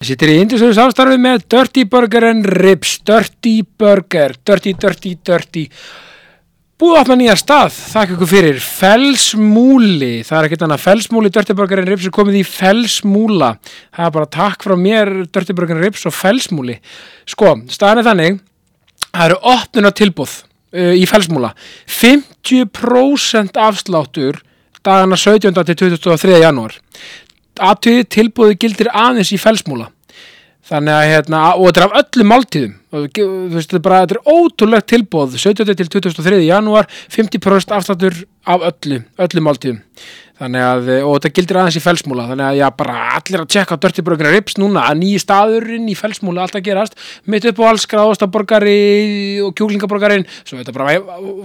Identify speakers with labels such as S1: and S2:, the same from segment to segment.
S1: Ég sittir í indisöru samstarfi með Dirty Burger and Ribs, Dirty Burger, Dirty, Dirty, Dirty. Búið að opna nýja stað, þakka ykkur fyrir, Fellsmúli, það er ekkert annað, Fellsmúli, Dirty Burger and Ribs er komið í Fellsmúla. Það er bara takk frá mér, Dirty Burger and Ribs og Fellsmúli. Sko, staðan er þannig, það eru opnuna tilbúð uh, í Fellsmúla, 50% afsláttur dagana 17. til 23. janúar aðtöði tilbúðu gildir aðeins í felsmúla þannig að hérna, og þetta er af öllum máltíðum. Þú veist, þetta er ótrúlegt tilbúð 17. til 23. janúar 50% afstættur af öllu öllu máltíðum. Þannig að, og þetta gildir aðeins í felsmúla þannig að já, bara allir að tjekka Burger Rips núna að nýji staðurinn í felsmúla alltaf gerast, mitt upp á alls gráðastaborgari og kjúklingaborgarin svo þetta bara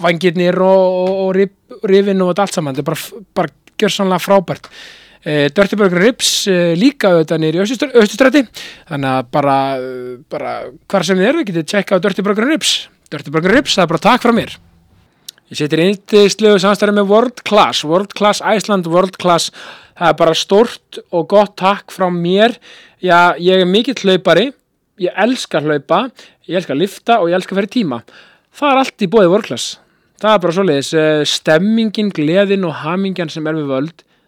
S1: vangirnir og, og, og rifin og allt saman. Þetta er bara, bara gjörsanlega frábært. Uh, Dirty Burger Ribs uh, líka auðvitað nýri austustræti þannig að bara, uh, bara hvar sem þið eru getið tjekka á Dirty Burger Ribs Dirty Burger Ribs, það er bara takk frá mér. Ég setir eindislegu samstæði með World Class, World Class Iceland World Class, það er bara stort og gott takk frá mér. Já, ég er mikill hlaupari. Ég elskar hlaupa, ég elskar lifta og ég elskar fyrir tíma. Það er allt í bóði World Class. Það er bara svoleiðis, stemmingin, gleðin og hamingjan sem er við völd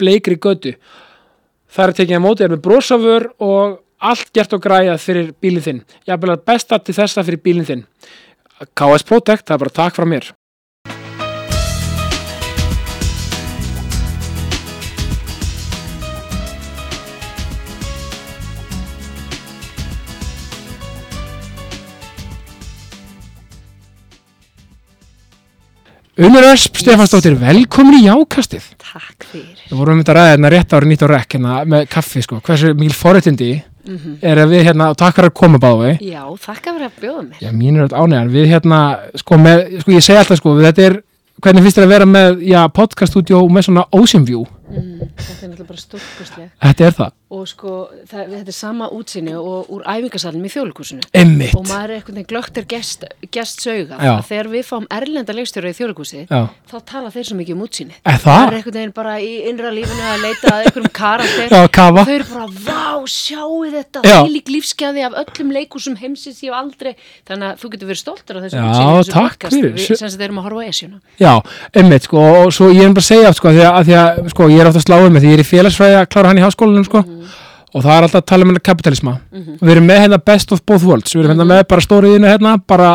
S1: bleikri götu. Það er tekið að mótið er með brósafur og allt gert og græjað fyrir bílinn þinn. Ég er besta til þessa fyrir bílinn þinn. KS Protect, það er bara takk frá mér Unnur Ösp, Stefansdóttir, velkomin í Jákastið
S2: Takk fyrir.
S1: Við vorum um þetta að ræða hérna rétt árið nýtt á rekk hérna með kaffi sko, hversu mjög forréttindi
S2: Mm -hmm.
S1: er að við hérna, og takk fyrir að koma báði
S2: Já, þakka fyrir að bjóða mér.
S1: Já, mín er þetta ánægjan, við hérna sko, með, sko ég segi alltaf sko, þetta er hvernig finnst þér að vera með, já, podcaststudió með svona Ocean View
S2: Mm, þetta er náttúrulega bara stórkostlega.
S1: Þetta er það,
S2: Og sko, það, þetta er sama útsinni og úr æfingasalunum í þjóðlíkusinu.
S1: emmitt
S2: Og maður er einhvern veginn glögtir gest, gestsauga.
S1: Já.
S2: að Þegar við fáum erlenda leikstjóra í þjóðlíkusi, þá tala þeir svo mikið um útsinni.
S1: er
S2: Það er
S1: það?
S2: einhvern veginn bara í innra lífinu að leita að einhverjum karakter.
S1: Já, kafa
S2: Þau eru bara, vá, sjáu þetta,
S1: Já.
S2: þvílík lífsgæði af öllum leikusum heimsins ég hef aldrei. Þannig að þú getur verið stoltur af þessu
S1: Já,
S2: útsinni, þessu
S1: takk
S2: podcast.
S1: fyrir.
S2: Við sem sagt erum að horfa á esjuna.
S1: Já, emmitt sko, og svo ég er bara að segja sko, að því að, að, því að sko, og það er alltaf að tala um hérna kapitalisma við erum með hérna best of both worlds. Við erum hérna með bara stóriðinu hérna bara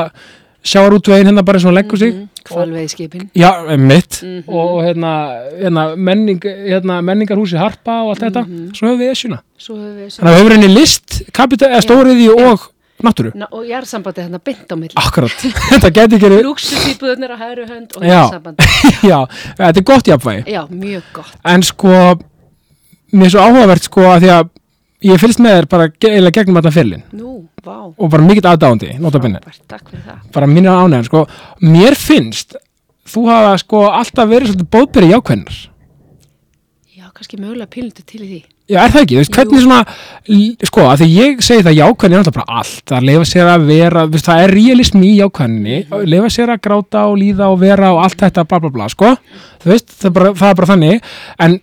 S1: sjáar út veginn hérna bara hann leggur sig.
S2: Kvalveið skipin.
S1: Já, mitt og, og hérna, hérna, menning, hérna menningarhúsi Harpa og allt þetta. Svo höfum við esjuna. Þannig að við höfum henni list, stóriði og náttúru.
S2: Na, og jærsambandi hérna bynd á milli.
S1: Akkurat, þetta geti ekki verið-
S2: Lúksusýpuðurnir á hægri hönd og
S1: Já.
S2: jærsambandi
S1: Já, þetta er gott jafnvægi.
S2: Já, mjög gott.
S1: En sko mér er svo áhugavert sko að því að ég fylgst með þér bara eiginlega gegnum þetta fyrirlin
S2: Nú,
S1: og bara mikill
S2: það.
S1: Bara mín er ánægðan sko. Mér finnst þú hafa sko alltaf verið svolítið bóðberi jákvæðnar.
S2: Já, kannski mögulega pílundu til því.
S1: Já, er það ekki, þú veist, hvernig svona, sko, að því ég segi það jákvæðin er alltaf bara allt, að leifa sér að vera, þú veist, það er realism í jákvæðinni, mm leifa sér að gráta og líða og vera og allt þetta, bla, bla, bla, sko, þú veist, það er bara, það er bara þannig, en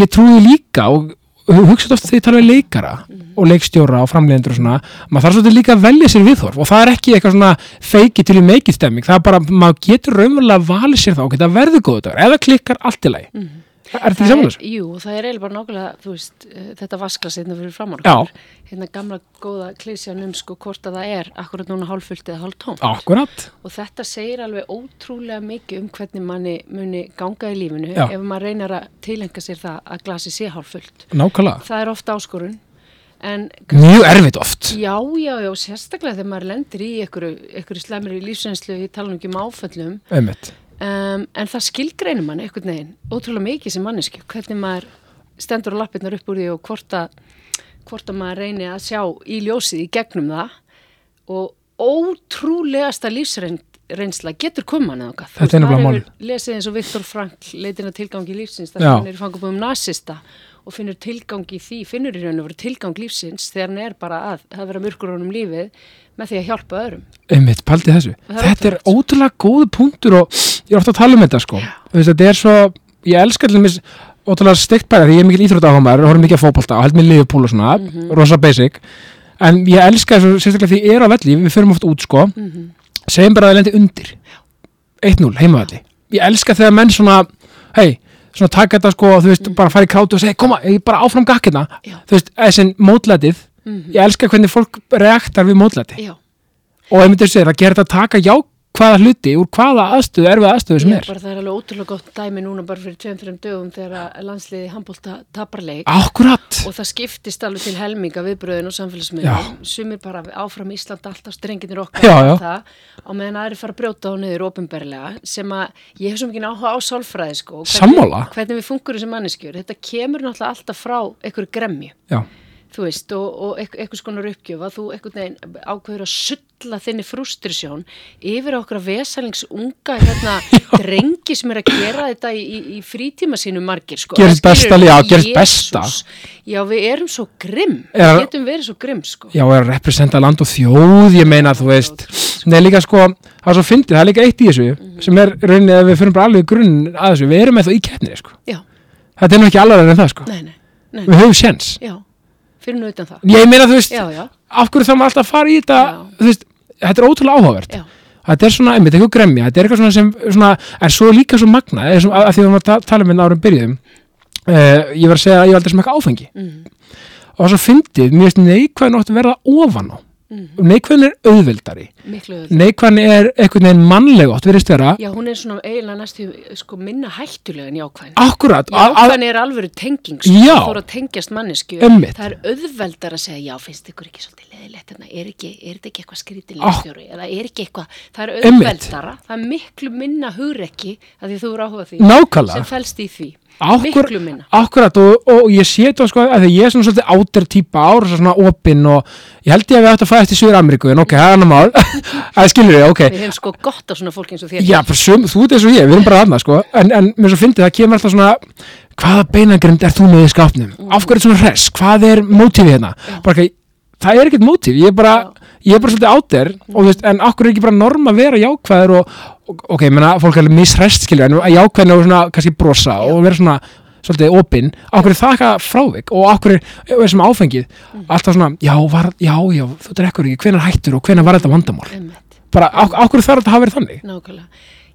S1: ég trúi líka og hugsaði oft þegar ég tala við leikara og leikstjóra og framleiðendur og svona, maður þarf svolítið líka að velja sér viðhorf og það er ekki eitthvað svona feiki til í meikið stemming, það er bara, maður getur raunverulega valið sér þá, ok, það verður góðu dagur, eða klikkar allt í lagi. Er þetta ekki
S2: Það
S1: saman
S2: er, jú, það er eiginlega bara nákvæmlega, þú veist, uh, þetta vasklas hérna fyrir framar
S1: Já.
S2: okkur. Hérna gamla góða klísjan um sko hvort að það er akkurat núna hálffullt eða hálftómt.
S1: Akkurat.
S2: Og þetta segir alveg ótrúlega mikið um hvernig manni muni ganga í lífinu
S1: Já.
S2: ef maður reynar að tilhenga sér það að glasi sé hálffullt.
S1: Nákvæmlega.
S2: Það er ofta áskorun, en
S1: Mjög erfitt oft.
S2: já, já, já, sérstaklega þegar maður lendir í einhverju, slemri lífsreynslu, ég tala nú ekki um áföllum,
S1: Einmitt.
S2: Um, en það skilgreinir mann einhvern veginn, ótrúlega mikið sem manneski hvernig maður stendur á lappirnar upp úr því og hvort að, hvort að maður reyni að sjá í ljósið í gegnum það og ótrúlegasta lífsreynsla getur kuman eða okkar.
S1: Þetta er nefnilega málið.
S2: Lesið eins og Viktor Frankl leitina tilgangi lífsins,
S1: Já.
S2: þar hann er fangabúðum nasista og finnur tilgang í því, finnur í raun og veru tilgang lífsins þegar hann er bara að, að vera myrkur honum lífið með því að hjálpa öðrum.
S1: Einmitt, paldi þessu.
S2: Það
S1: Þetta er ótrúlega góðu punktur og ég er ofta að tala um þetta sko. Þetta er svo, ég elska til mis ótrúlega steikt bæra því ég er mikil íþrótt áhugamæður og horfum mikið að fótbolta og held mér liðupúl og svona,
S2: Mhm.
S1: rosa basic. En ég elska þessu, sérstaklega því ég er á velli, við förum oft út sko,
S2: Mhm.
S1: segjum bara að það lendi undir. 1-0, heimavalli. Ég elska þegar menn svona, hei, svona taka þetta sko, þú veist, bara fara í krátu og segja, koma, ég bara áfram gakkina. Þú veist, þessin mótlætið,
S2: Mhm.
S1: ég elska hvernig fólk reaktar við mótlæti og einmitt þessi er að gera þetta að taka jákvæða hluti úr hvaða aðstöðu, erfið aðstöðu sem er?
S2: bara það er alveg ótrúlega gott dæmi núna bara fyrir tveim, þreim dögum þegar landsliði handbólta taparleik
S1: Akkurat,
S2: og það skiptist alveg til helminga viðbröðin og samfélagsmiðlum. Sumir bara áfram Ísland alltaf strenginir okkar
S1: Já, já.
S2: það, og meðan aðri fara að brjóta á niður ofinberlega sem að ég hef svo mikið áhuga á sálfræði sko,
S1: Sammála.
S2: hvernig við fungurum sem manneskjur þetta kemur náttúrulega alltaf frá einhverju gremju.
S1: Já,
S2: þú veist, og, og einhvers konar uppgjöf að þú einhvern veginn ákveður að sulla þinni frustrisjón yfir okkur að vesalings unga hérna, drengi sem er að gera þetta í, í, í frítíma sínum margir sko. Það
S1: besta, já,
S2: Jesús.
S1: besta.
S2: Já, við erum svo grimm.
S1: Er-
S2: við getum verið svo grimm sko.
S1: já, er að representa land og þjóð, ég meina, þú veist. Nei, líka sko, það er svo fyndið, það er líka eitt í þessu sem er rauninni að við fyrir bara alveg grunn að þessu, við erum með það í keppnið, sko.
S2: Já,
S1: Þetta er nú ekki alveg en það, sko.
S2: Nei, nei, nei,
S1: Við höfum séns.
S2: Já, fyrir nú utan það.
S1: Ég meina, þú veist,
S2: Já, já,
S1: af hverju þarf maður alltaf fara í þetta þú veist, þetta er ótrúlega áhugavert. Þetta er svona, einmitt, eitthvað gremja þetta er eitthvað svona sem, svona, en svo er líka svo magna eða svona, að því að við varum að ta- tala um hérna árum byrjuðum uh, ég var að segja að ég var aldrei smaka áfengi.
S2: Mm,
S1: og svo fyndið, mér finnst neikvæðin átt að verða ofan á
S2: mm,
S1: neikvæðin er
S2: öðvöld
S1: neikvæðin er einhvern veginn mannleg átt verðist vera,
S2: Já, hún er svona eiginlega næstu sko, minna hættulega en jákvæðin.
S1: Akkurat
S2: Jákvæðin er alvöru tenging sko,
S1: Já.
S2: þú voru að tengjast mannesku
S1: Einmitt.
S2: það er auðveldar að segja já, finnst ykkur ekki svolítið leðilegt hérna, er, ekki, er þetta ekki eitthvað skrítin
S1: Ah.
S2: leikstjóri? Eða er ekki eitthvað, það er auðveldara. Það er miklu minna hugrekki að því þú eru áhuga því
S1: nákvæmlega.
S2: sem fælst í því
S1: Akkur,
S2: miklu minna.
S1: Akkurat og, og ég sé þetta sko að ég er svona svolítið áter típa ár svona opinn og ég held ég að við ættum að fæðast í Suður Ameríku en ok, það er annar mál. Að skilur ég, ok.
S2: Við hefum sko gott á svona fólki eins og þér.
S1: Já, sum, þú ert eins og ég, við erum bara aðna sko. en, en mér svo fyndið, það kemur alltaf svona hvaða beinagrind er þú með í skápnum? Af hverju er svona hress, hvað er mótífið hérna? Bara ekki, það er ekkert mótíf ég er bara, ég er bara svolítið áter og þú veist, en akkur er ekki bara norm að vera jákvæður og, og ok, ég meina, fólk er mishrest skilja, en jákvæðin og svona kannski brosa og vera svona svolítið opinn, akkur er eitthvað frávik og akkur er, er sem áfengið alltaf svona, já, var, já, já, þú drekkur ekki hvenær hættur og hvenær var þetta vandamál
S2: Einmitt.
S1: bara, ak akkur þarf þetta að hafa verið þannig
S2: Nákvæmlega.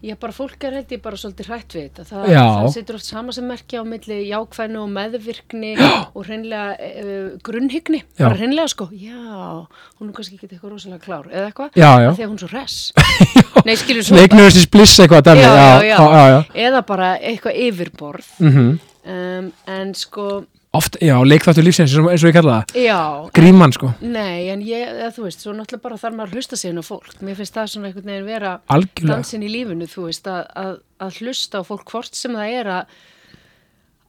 S2: Já, bara fólk er held ég bara svolítið hrætt við þetta. Það,
S1: Já.
S2: það situr oft sama sem merkja á milli jákvæðinu og meðvirkni og hreinlega uh, grunnhyggni.
S1: Já.
S2: Bara hreinlega sko, já, hún er kannski ekki eitthvað rosalega klár eða eitthvað.
S1: Já, já.
S2: að hún er svo hress. Nei, skilur svo.
S1: Is bliss eitthvað
S2: já, já, já.
S1: já, já, já.
S2: Eða bara eitthvað yfirborð.
S1: Mm
S2: Um, en sko,
S1: Oft, já, leikþáttur lífsins eins og ég kalla það,
S2: já.
S1: gríman sko,
S2: Nei, en ég, þú veist, svo náttúrulega bara þarf maður að hlusta inn á fólk. Mér finnst það svona einhvern veginn vera
S1: algjörlega,
S2: dansin í lífinu, þú veist, að, að, að hlusta á fólk hvort sem það er að,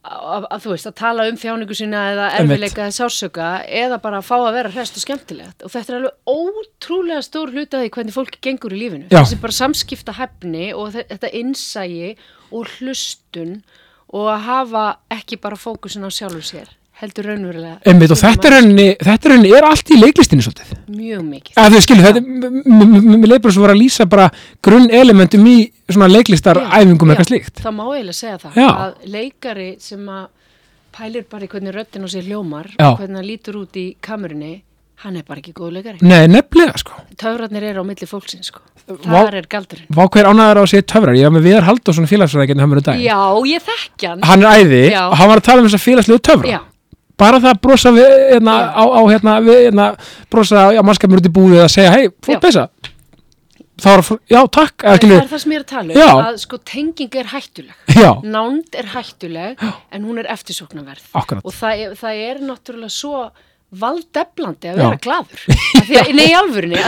S2: að, þú veist, að tala um þjáningu sína eða erfileika eða sásöka eða bara að fá að vera hrest og skemmtilegt og þetta er alveg ótrúlega stór hluti af því hvernig fólki gengur í lífinu
S1: Já.
S2: þessi bara samskipta hefni og þe- þetta innsægi og hlustun og að hafa ekki bara fókusin á sjálfur sér heldur raunverulega
S1: Einmitt, þetta þetta er er allt í leiklistinni svolítið.
S2: mjög mikið
S1: Að skilju, þetta, mér leið bara svo var að lýsa bara grunn elementum í svona leiklistar æfingum
S2: Já,
S1: eitthvað slíkt.
S2: það má eiginlega segja það
S1: Já.
S2: að leikari sem að pælir bara í hvernig röddin á sér hljómar
S1: Já.
S2: og hvernig hann lítur út í kamerunni hann er bara ekki góð leikari
S1: Nei, nefnilega, sko.
S2: töfratnir eru á milli fólksins sko. Þar er galdurinn
S1: Vá hver ánæður á að sé töfrar, ég var með Viðar Halldórsson félagsfræðingin höfum við dag.
S2: já, ég þekki hann
S1: Hann er æði
S2: Já.
S1: og hann var að tala um þess að félagslegu töfra.
S2: já,
S1: Bara það að brosa við, hérna, á, á, hérna, við, hérna, brosa á mannskapur út í búið að segja, hei, fótt peysa. Er, já, takk,
S2: það
S1: skilju,
S2: er það sem ég er að tala um
S1: Já.
S2: að sko tenging er hættuleg
S1: já,
S2: nánd er hættuleg en hún er eftirsóknarverð
S1: akkurat.
S2: og það er, það er náttúrulega svo valdeflandi að vera að, nei,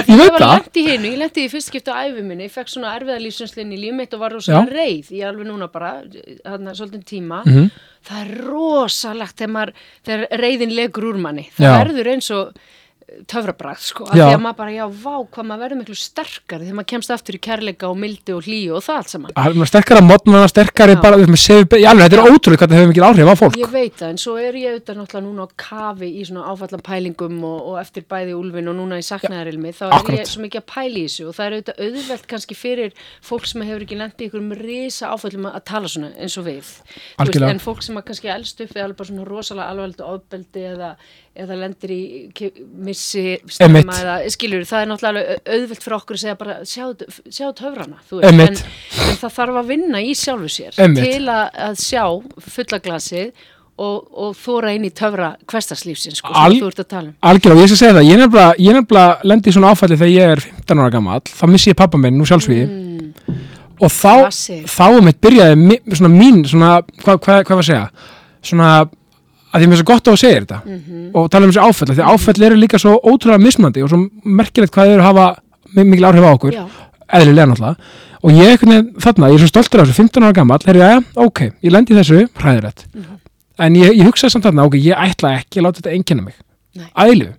S2: í því
S1: Ég
S2: var lent í hinu, ég lendi í fyrst skipta á æfi minni, ég fekk svona erfiða lífsynslinn í líf mitt og var rosa
S1: Já.
S2: reið, ég alveg núna bara þarna svolítið tíma,
S1: Mhm.
S2: það er rosalegt þegar, maður, þegar reiðin legur úr manni, það
S1: Já.
S2: verður eins og töfrabragð sko,
S1: Já.
S2: því að maður bara, já, vá, hvað maður verður miklu sterkari þegar maður kemst aftur í kærleika og mildi og hlýju og það allt saman.
S1: Hann er sterkara mótmanna, sterkari
S2: Já.
S1: bara, við með sefi, í alveg, þetta er ótrúlega hvað það hefur mikil áhrif á fólk.
S2: Ég veit það, en svo er ég auðvitað náttúrulega núna á kafi í svona áfallan pælingum og, og eftir bæði úlfin og núna í saknaðarilmi, þá er
S1: akkurat.
S2: ég svo mikið að pæli í þessu og það er auðvitað auðvelt kannski fyrir fólk sem hefur ekki lendið í einhverjum risa áfallum að tala svona eins og við.
S1: Algjörlega.
S2: en fólk sem kannski elst upp við alveg bara svona rosalega alveglega ofbeldi eða, eða lendir í ki-
S1: Einmitt.
S2: stemma eða skilur, það er náttúrulega alveg auðvelt fyrir okkur að segja bara sjá töfrana, þú
S1: Einmitt.
S2: en, en það þarf að vinna í sjálfu sér
S1: Einmitt.
S2: til að, að sjá fulla glasið og, og þóra inn í töfra hverstarslífsins sko,
S1: Al-
S2: sem þú ert að tala um
S1: Algjörlega, og ég skal segja það, ég nefnilega, ég nefnilega lendi í svona áfalli þegar ég er 15 ára gammal, þá missi ég pappa minn nú sjálfsvíði
S2: mm,
S1: og þá,
S2: Klassi.
S1: þá um eitt byrjaði svona mín, svona, hvað hva, hva var að segja, svona, að því mér er svo gott á að segja þetta.
S2: Mhm.
S1: og tala um þessi áfall, því áfall eru líka svo ótrúlega mismandi og svo merkilegt hvað þau eru að hafa mi- mikil áhrif á okkur,
S2: já,
S1: eðlilega náttúrulega. Og ég einhvern veginn þarna, ég er svo stoltur af þessu 15 ára gammal, herri, já, ok, ég lendi þessu hræðilegt,
S2: Mhm.
S1: en ég, ég hugsaði samt þarna, ok, ég ætla ekki að láta þetta einkenna mig. Æðilegu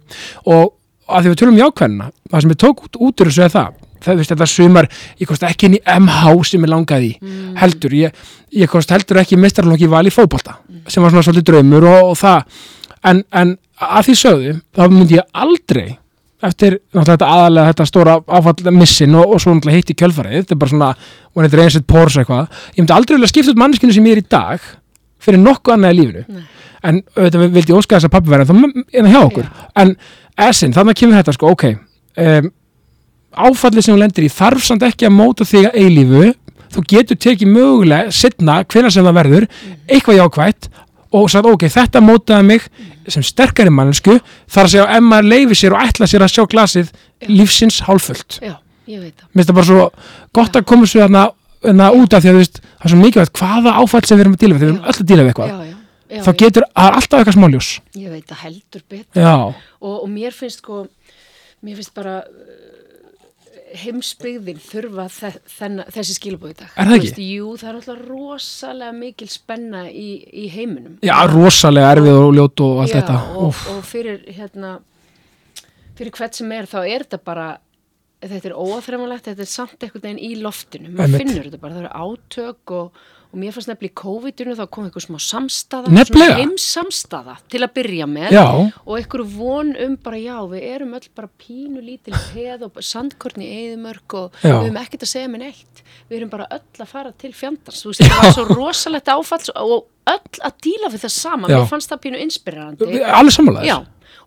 S1: og að því við tölum um jákvæðina það sem ég tók út, út úr þessu er það það þetta sumar, ég kosti ekki inn í MH sem ég langaði í,
S2: Mm.
S1: heldur ég, ég kosti heldur ekki mestarlokki val í fótbolta sem var svona svolítið draumur og, og það. En, en að því sögðu þá myndi ég aldrei eftir náttúrulega þetta aðalega þetta stóra áfall missin og, og svo náttúrulega heitt í kjölfarið þetta er bara svona, when it rains it pours eitthvað ég myndi aldrei vilja skipta út manneskinu sem ég er í dag fyrir nokkuð annað í lífinu.
S2: Nei.
S1: en auðvitað vildi ég óska þess að pappi verða þá en hjá okkur. En essin, þannig kemur þetta sko, ok um, áfallið sem þú lendir í þarf samt ekki að móta þig að eilífu. Þú getur tekið mögulega setna, hvenær sem það verður, eitthvað jákvætt og sagt, ok, þetta mótaði mig sem sterkari mannsku þar að segja ef maður leifi sér og ætla sér að sjá glasið lífsins hálffullt.
S2: Já, ég veit það.
S1: Mér finnst það bara svo gott að koma svo þarna, þarna út af því að þú veist, það er svo mikilvægt hvaða áfall sem við erum að díla við, við erum öll að díla við eitthvað.
S2: Já, já, já,
S1: þá getur, alltaf eitthvað smáljós.
S2: Ég, veit það heldur betur. Og, og mér finnst sko mér finnst bara heimsbyggðin þurfa þe þenna, þessi skilabóð í dag.
S1: Er það ekki?
S2: Veist, jú, það er alltaf rosalega mikil spenna í, í heiminum.
S1: Já, rosalega erfið og ljót og allt
S2: Já,
S1: þetta.
S2: og, og fyrir hérna fyrir hvert sem er þá er þetta bara þetta er óaþremanlegt, þetta er samt einhvern veginn í loftinu, maður
S1: Einmitt.
S2: finnur þetta bara það eru átök og, og mér fannst nefnilega í COVID-inu þá kom eitthvað smá samstaða
S1: Nefnilega.
S2: heimsamstaða til að byrja með.
S1: Já,
S2: og einhverju von um bara já, við erum öll bara pínu lítil peð og sandkorn í eðimörk og
S1: Já.
S2: við höfum ekkert að segja með neitt. Við erum bara öll að fara til fjandans þú veist, það var svo rosalegt áfall og öll að díla við það sama
S1: Já.
S2: mér fannst það pínu inspirerandi.
S1: Alveg sammálaðir
S2: já,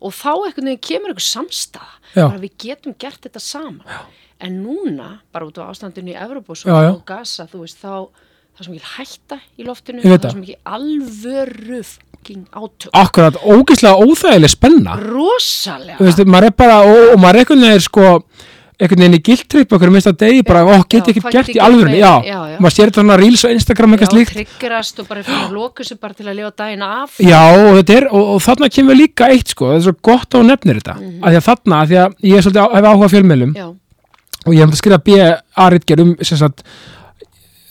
S2: og þá einhvern veginn kemur einhver samstaða bara við getum gert þetta saman. Já. en núna, bara út á ástandinu í Evropa og Gaza, þú veist, þá það er svo mikil hætta í loftinu það er svo mikil alvöru átök.
S1: Akkurat, ógeðslega óþægileg spenna.
S2: Rosalega.
S1: Þú veist, maður er bara, og, og maður er einhvern veginn sko, einhvern veginn í gildtripp okkur minnst að degi bara, ó, get
S2: Já,
S1: ég ekkert
S2: hvað
S1: gert í
S2: meira?
S1: já,
S2: Já, já.
S1: maður sér þetta svona reels á Instagram eitthvað
S2: já,
S1: slíkt,
S2: triggerast og bara fyrir að loka sér bara til að lifa daginn af.
S1: Já, og þetta er og, og þarna kemur líka eitt, sko, það er svo gott á nefnir þetta, mm að því að þarna, að því að ég er svolítið á, hef áhuga
S2: já,
S1: og ég hef að skrifa B.A.ritger um sem sagt,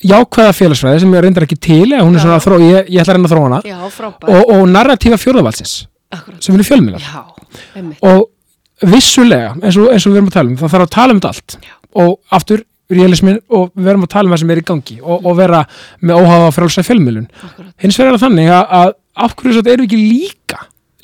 S1: jákvæða félagsfræði sem er reyndar ekki til, hún er svona að þró, ég, ég ætla að reyna að þróa hana.
S2: Já,
S1: og, og narratífa fjórðavalsins sem eru
S2: einmitt.
S1: Og vissulega eins og, eins og við erum að tala um, það þarf að tala um þetta allt.
S2: Já.
S1: og aftur realismin og við verum að tala um það sem er í gangi og, og vera með óhafa frálsa fjölmiðlun.
S2: Akkurat.
S1: hins vegar er það þannig að, að af hverju þetta erum við ekki líka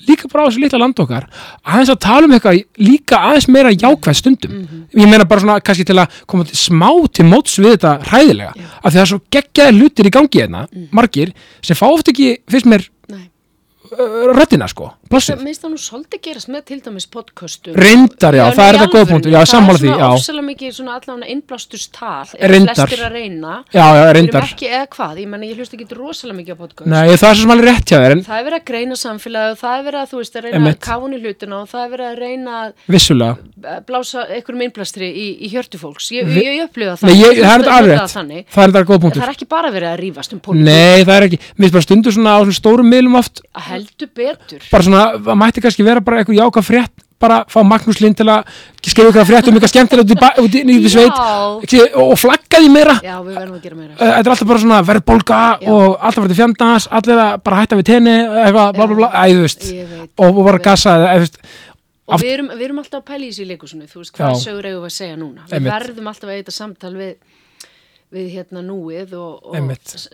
S1: líka bara á þessu litla land okkar aðeins að tala um eitthvað líka aðeins meira jákvæð stundum. Ég meina bara svona kannski til að koma til smá til móts við þetta hræðilega
S2: Já.
S1: af því það er svo geggjaði hlutir í gangi hérna margir sem fá oft ekki fyrst mér uh, röddina sko,
S2: Það
S1: plossið
S2: minnst það nú svolítið gerast með til dæmis podcastum.
S1: Reyndar, já, það er þetta
S2: alvöru,
S1: punktur, já, sammála því,
S2: Það
S1: já.
S2: er svona ofsalega mikið svona allavega innblásturstall, er
S1: Reyndar.
S2: flestir að reyna.
S1: já, já,
S2: Við erum ekki, eða hvað, ég menna, ég hlust ekki rosalega mikið á podcast.
S1: Nei, það er svo sem alveg rétt hjá þér en
S2: Það er verið að greina samfélagi og það er verið að, þú veist, að reyna
S1: Einmitt.
S2: að kána í hlutina og það er verið að reyna að
S1: vissulega
S2: eh, blása einhverjum innblastri í, í hjörtu fólks. Ég,
S1: Vi-
S2: ég, upplifa það.
S1: Nei, ég, það er þetta alveg. Það mætti kannski vera bara eitthvað jáka frétt bara fá Magnús Lind til að skrifa eitthvað frétt um eitthvað skemmtilega út í, í sveit. Og flagga því meira.
S2: Já, við verðum að gera meira.
S1: Þetta er alltaf bara svona verðbólga
S2: Já.
S1: og alltaf verður fjandans, allir að bara hætta við tenni eitthvað, bla bla bla, æ, þú veist.
S2: Ég veit.
S1: og, bara gassa
S2: Og við erum, við erum alltaf að pæla í þessu í leikusinu, þú veist, hvað sögur eigum við að segja núna? Við verðum alltaf að eitthvað samtal við, við hérna núið og, og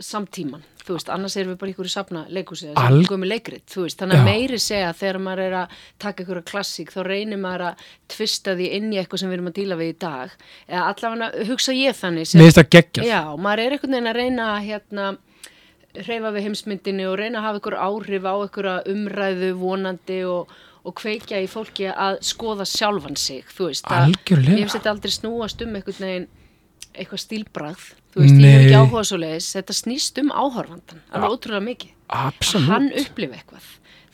S2: samtíman, þú veist, annars erum við bara ykkur í safna leikusið,
S1: Al-
S2: þess að komið leikrit, þú veist, þannig að meiri segja þegar maður er að taka ykkur klassík, þá reynir maður að tvista því inn í eitthvað sem við erum að díla við í dag, eða allavega hugsa ég þannig sem,
S1: finnst
S2: Já, maður er einhvern veginn að reyna að hérna, hreyfa við heimsmyndinni og reyna að hafa ykkur áhrif á ykkur umræðu vonandi og, og kveikja í fólki að skoða sjálfan sig, þú veist. að-. Ég hef þetta aldrei snúast um einhvern veginn eitthvað stílbragð, þú veist, ég hef
S1: Nei.
S2: ekki áhuga svo leiðis, þetta snýst um áhorfandan, alveg ótrúlega mikið. Að
S1: Absolutt
S2: hann upplifi eitthvað.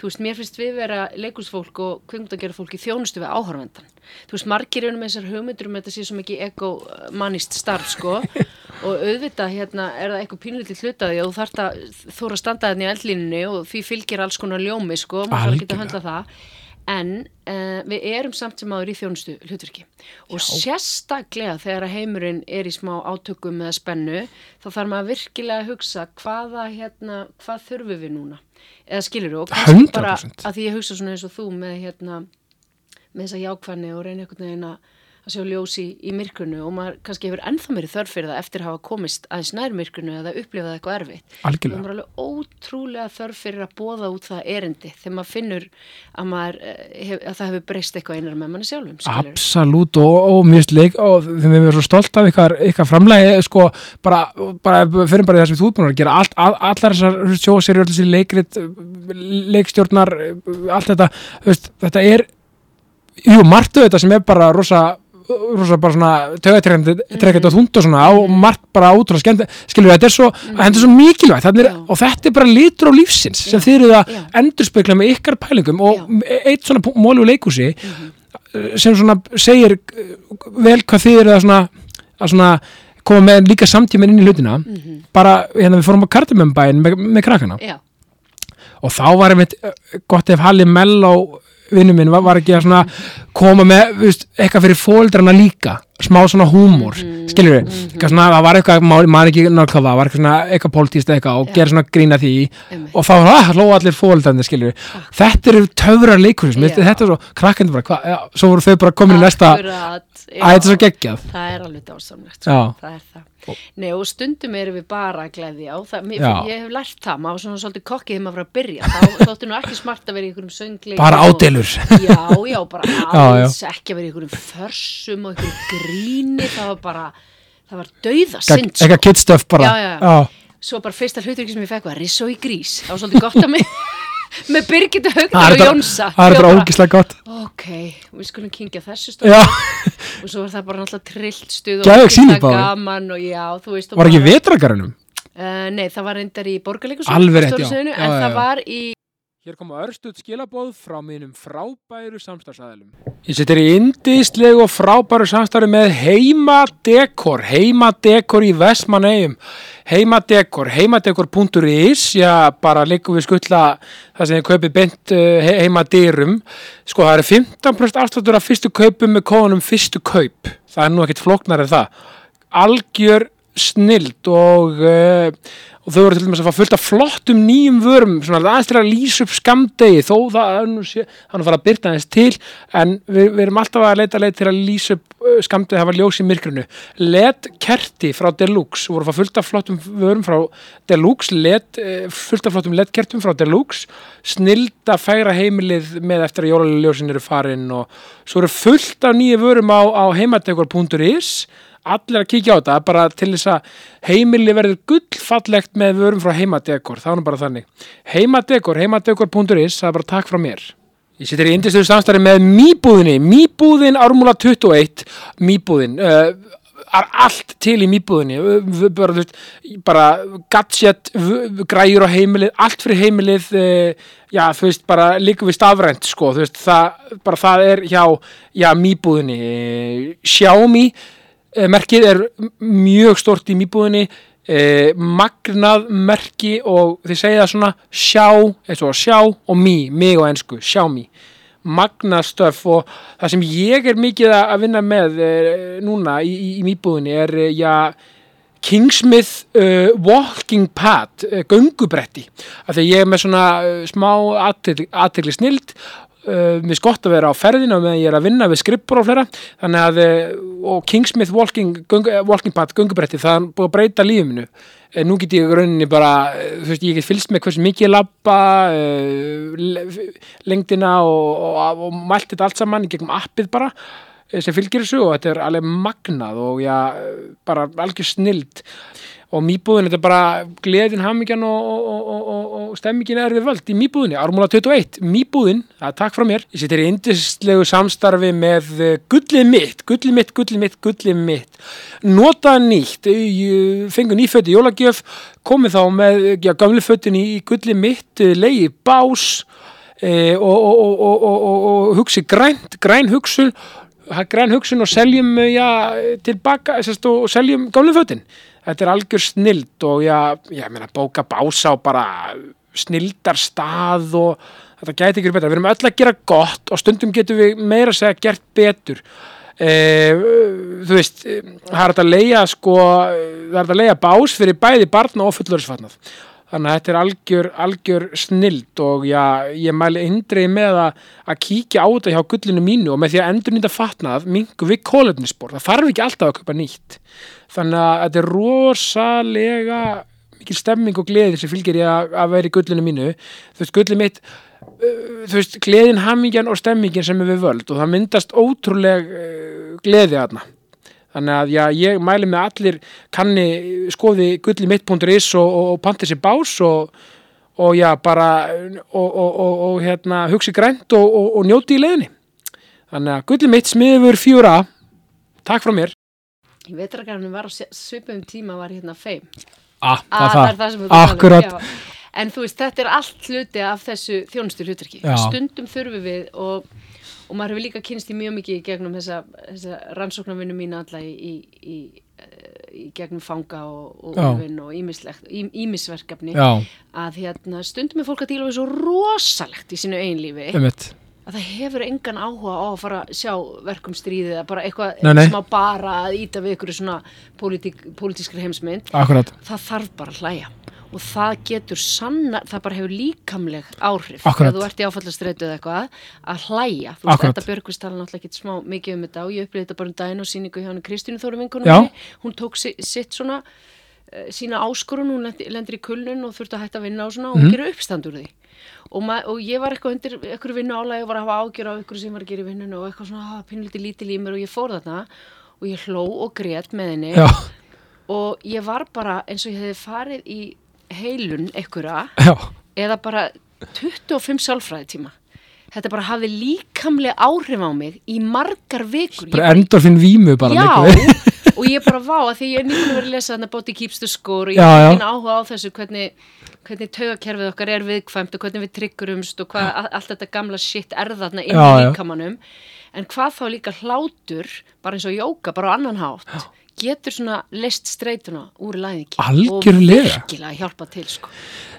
S2: Þú veist, mér finnst við vera leikursfólk og kvingundagjara fólk í þjónustu við áhorfandan. Þú veist, margir eru með þessar hugmyndur um að þetta sé svo mikið egomanist starf, sko. og auðvitað, hérna, er það eitthvað pínlítið hlutaði og þú þarft að þóra að standa þarna í eldlínunni og því fylgir alls konar ljómi, sko. Maður þarf ekki að höndla það. En uh, við erum samt sem áður í þjónustu hlutverki og sérstaklega þegar að heimurinn er í smá átökum eða spennu þá þarf maður virkilega að hugsa hvaða hérna, hvað þurfum við núna? Eða skilur og kannski bara
S1: 100%.
S2: að því ég hugsa svona eins og þú með hérna með þessa jákvæðni og reyna einhvern veginn að að sjá ljós í, í myrkrunu og maður kannski hefur ennþá meiri þörf fyrir það eftir að hafa komist aðeins nær myrkrunu eða upplifað eitthvað erfitt
S1: Algjörlega.
S2: maður er alveg ótrúlega þörf fyrir að bóða út það erindi þegar maður finnur að, maður, eh, að það hefur breyst eitthvað einar með manni sjálfum skilurðu.
S1: Absolutt og, og mjög sleik og þeim við erum svo stolt af ykkar, ykkar framlægi sko bara, bara fyrir bara þess að við þú búin að gera allt, all, allar þessar sjóserjur, allir þessi leikrit leikstjórnar, allt þetta veist, þetta er jú, margt þetta sem er bara rosa rosa bara svona tögatrekkandi og þúnd og svona og margt bara ótrúlega skemmt skilur þetta er svo, þetta er svo mikilvægt. Er, og þetta er bara litur á lífsins sem þið eru að endurspegla með ykkar pælingum og
S2: Já.
S1: eitt svona móli úr leikhúsi
S2: Mhm.
S1: sem svona segir uh, vel hvað þið eru að svona, að svona koma með líka samtíma inn í hlutina.
S2: Mhm.
S1: bara hérna við fórum á kartumembæin með, með krakkana.
S2: Já,
S1: og þá var einmitt uh, gott ef Halli Mello vinnu minn var, var ekki að svona koma með veist, eitthvað fyrir fóldrana líka smá svona húmor, mm skilur við svona, það var eitthvað, maður ekki náttúrulega það var eitthvað svona, eitthvað pólitíst eitthvað og
S2: Já.
S1: gera svona grína því
S2: Einmitt.
S1: og þá var það, hló allir fóldrandi skilur við, þetta eru töfrar leikur
S2: Já.
S1: þetta er svo, krakkandi bara, hvað, já, svo voru þau bara komin í næsta, að þetta er svo geggjað
S2: Það er alveg dásamlegt, sko. það er það. Nei, og stundum erum við bara að gleðja og það, mér, ég hef lært það, maður var svona svolítið kokkið þegar maður var að byrja, þá þóttu nú ekki smart að vera í einhverjum söngleik
S1: bara ádelur
S2: Já, já, bara alls ekki að vera í einhverjum försum og einhverjum gríni, það var bara, það var dauða synd, sko.
S1: eitthvað kidstuff bara.
S2: Já, já. Svo bara fyrsta hlutur sem ég fekk var Rissó í grís, það var svolítið gott að mig með Birgitta
S1: er
S2: og Jónsa.
S1: það er bara ógislega gott
S2: Ok, við skulum kingja þessu stóð og svo var það bara náttúrulega trillt stuð og
S1: báðir.
S2: gaman og já, þú veist
S1: var ekki vetragarunum
S2: Uh, nei, það var reyndar í borgarleikus
S1: Alveg rétt, já.
S2: en
S1: já,
S2: það
S1: já.
S2: var í
S1: Hér koma örstuð skilabóð frá mínum frábæru samstarfsæðilum. Ég setur í indislegu og frábæru samstarfi með Heimadekor, Heimadekor í Vestmannegjum. Heimadekor, heimadekor.is, já, bara líkum við skuttla það sem þið kaupið beint uh, heimadýrum. Sko, það eru 15% afsláttur af fyrstu kaupum með kóðunum fyrstu kaup. Það er nú ekkit flóknar en það. Algjör snild og, uh, og þau voru til dæmis að fá fullt af flottum nýjum vörum, svona aðeins til að lýsa upp skamdegi, þó það er nú sé, hann er fara að byrta aðeins til, en við, við erum alltaf að leita leið til að lýsa upp uh, skamdegi, það var ljós í myrkrinu. LED kerti frá Deluxe, voru að fá fullt af flottum vörum frá Deluxe, LED, uh, fullt af flottum LED kertum frá Deluxe, snild að færa heimilið með eftir að jólaljósin eru farin og svo eru fullt af nýju vörum á, á heimadegur.is allir að kíkja á þetta bara til þess að heimili verður gullfallegt með vörum frá heimadekor, það er nú bara þannig. Heimadekor, heimadekor.is það er bara takk frá mér. Ég sittir í indistöðu samstæri með Mýbúðinni Mýbúðin Ármúla 21 Mýbúðin uh, er allt til í Mýbúðinni. Uh, bara, veist, bara gadget græjur á heimilið, allt fyrir heimilið uh, já, þú veist, bara líka við stafrænt, sko, þú veist, það bara það er hjá, já, Mýbúðinni. Xiaomi merkið er mjög stort í mýbúðinni eh, magnað merki og þið segja það svona sjá, og sjá og mý, mig og ensku, sjá mý. Magnað stöf og það sem ég er mikið að vinna með eh, núna í, í, í mýbúðinni er eh, já, Kingsmith uh, Walking Pad uh, göngubretti. Af því ég er með svona uh, smá aðtegli snild uh, mér er gott að vera á ferðinu meðan ég er að vinna við skrippur og þannig að uh, og Kingsmith Walking, göng, eh, walking Pad göngubretti það er búið að breyta lífinu uh, nú get ég rauninni bara þú veist ég get fylgst með hversu mikið ég labba uh, le- lengdina og, og, og mælt þetta allt saman í gegnum appið bara eh, sem fylgir þessu og þetta er alveg magnað og já, bara algjör snild og mýbúðin, þetta er bara gleðin, hamingjan og, og, og, og, stemmingin er við völd í mýbúðinni, Ármúla 21 mýbúðin, er takk frá mér. Ég sittir í indislegu samstarfi með eh, gullið mitt, gullið mitt, gullið mitt gullið mitt, nota nýtt eh, fengu nýföti jólagjöf komið þá með já, gamli fötin í gullið mitt, eh, leiði bás e, og, hugsi grænt, græn hugsun græn hugsun og seljum já, tilbaka sérst, og, seljum gamlu fötin þetta er algjör snild og já, ég meina bóka bása og bara snildar stað og þetta gæti ekki verið betra, við erum öll að gera gott og stundum getum við meira að segja gert betur. Eh, þú veist það er að leia sko, það er að leia bás fyrir bæði barna og fullorðsfatnað þannig að þetta er algjör, algjör snild og já, ég mæli indrið með að, að kíkja á þetta hjá gullinu mínu og með því að endur nýta fatnað mingu við kólefnisspor, það þarf ekki alltaf að köpa nýtt þannig að þetta er rosalega mikil stemming og gleði sem fylgir ég að, að vera í gullinu mínu. Þú veist, gullið mitt uh, þú veist, gleðin, hamingjan og stemmingin sem er við völd og það myndast ótrúleg uh, gleði aðna þannig að já, ég mæli með allir kanni skoði gullimitt.is og, og, og panti sér bás og, og já, bara og, hérna, hugsi grænt og, njóti í leiðinni. Þannig að gullimitt smiður fjóra takk frá mér
S2: Í vetragarnum var á svipum tíma var hérna feim.
S1: ah,
S2: Ah, það? er það sem þú talar um. En þú veist, þetta er allt hluti af þessu þjónustu hlutverki. Stundum þurfum við og, og maður hefur líka kynst í mjög mikið í gegnum þessa, þessa rannsóknarvinnu mína alla í, í, í, eh, í gegnum fanga og, úrvinn og ímisverkefni að hérna, stundum er fólk að díla við svo rosalegt í sínu einlífi að það hefur engan áhuga á að fara að sjá verkum stríðið eða bara eitthvað
S1: Nei, nei.
S2: sem á bara að íta við ykkur svona pólitík, pólitískri heimsmynd.
S1: Akkurat,
S2: það þarf bara að hlæja. Og það getur sanna, það bara hefur líkamleg áhrif. Ef þú ert í áfallastreitu eða eitthvað að hlæja, þú veist þetta Björgvist tala náttúrulega ekki smá mikið um þetta og ég upplýði þetta bara um daginn og síningu hjá henni Kristínu Þóru
S1: Já.
S2: vinkunum hún tók si, sitt svona uh, sína áskorun, hún lendi, lendir í kulnun og þurfti að hætta að vinna og svona og hún gerir uppstand úr því og, og ég var eitthvað undir eitthvað vinnu álægi og var að hafa ágjör á eitthvað sem var að gera í vinnunum og eitthvað svona pínlítið lítil í mér. Og ég fór þarna og ég hló og grét með henni.
S1: Já,
S2: og ég var bara eins og ég hefði farið í heilun einhverja eða bara 25 sálfræði tíma þetta bara hafði líkamlega áhrif á mig í margar vikur.
S1: Bara endorfin vímu bara
S2: já. Og ég bara vá að því ég er nýbúin að vera að lesa þarna Body Keeps the Score og ég
S1: Já, já.
S2: er ekki áhuga á þessu hvernig, hvernig taugakerfið okkar er viðkvæmt og hvernig við tryggurumst og hvað allt þetta gamla shit er þarna inn
S1: Já,
S2: í
S1: já.
S2: líkamannum en hvað þá líka hlátur bara eins og jóka, bara á annan hátt getur svona list streituna úr læðingi
S1: Algjörlega.
S2: og virkilega hjálpa til sko.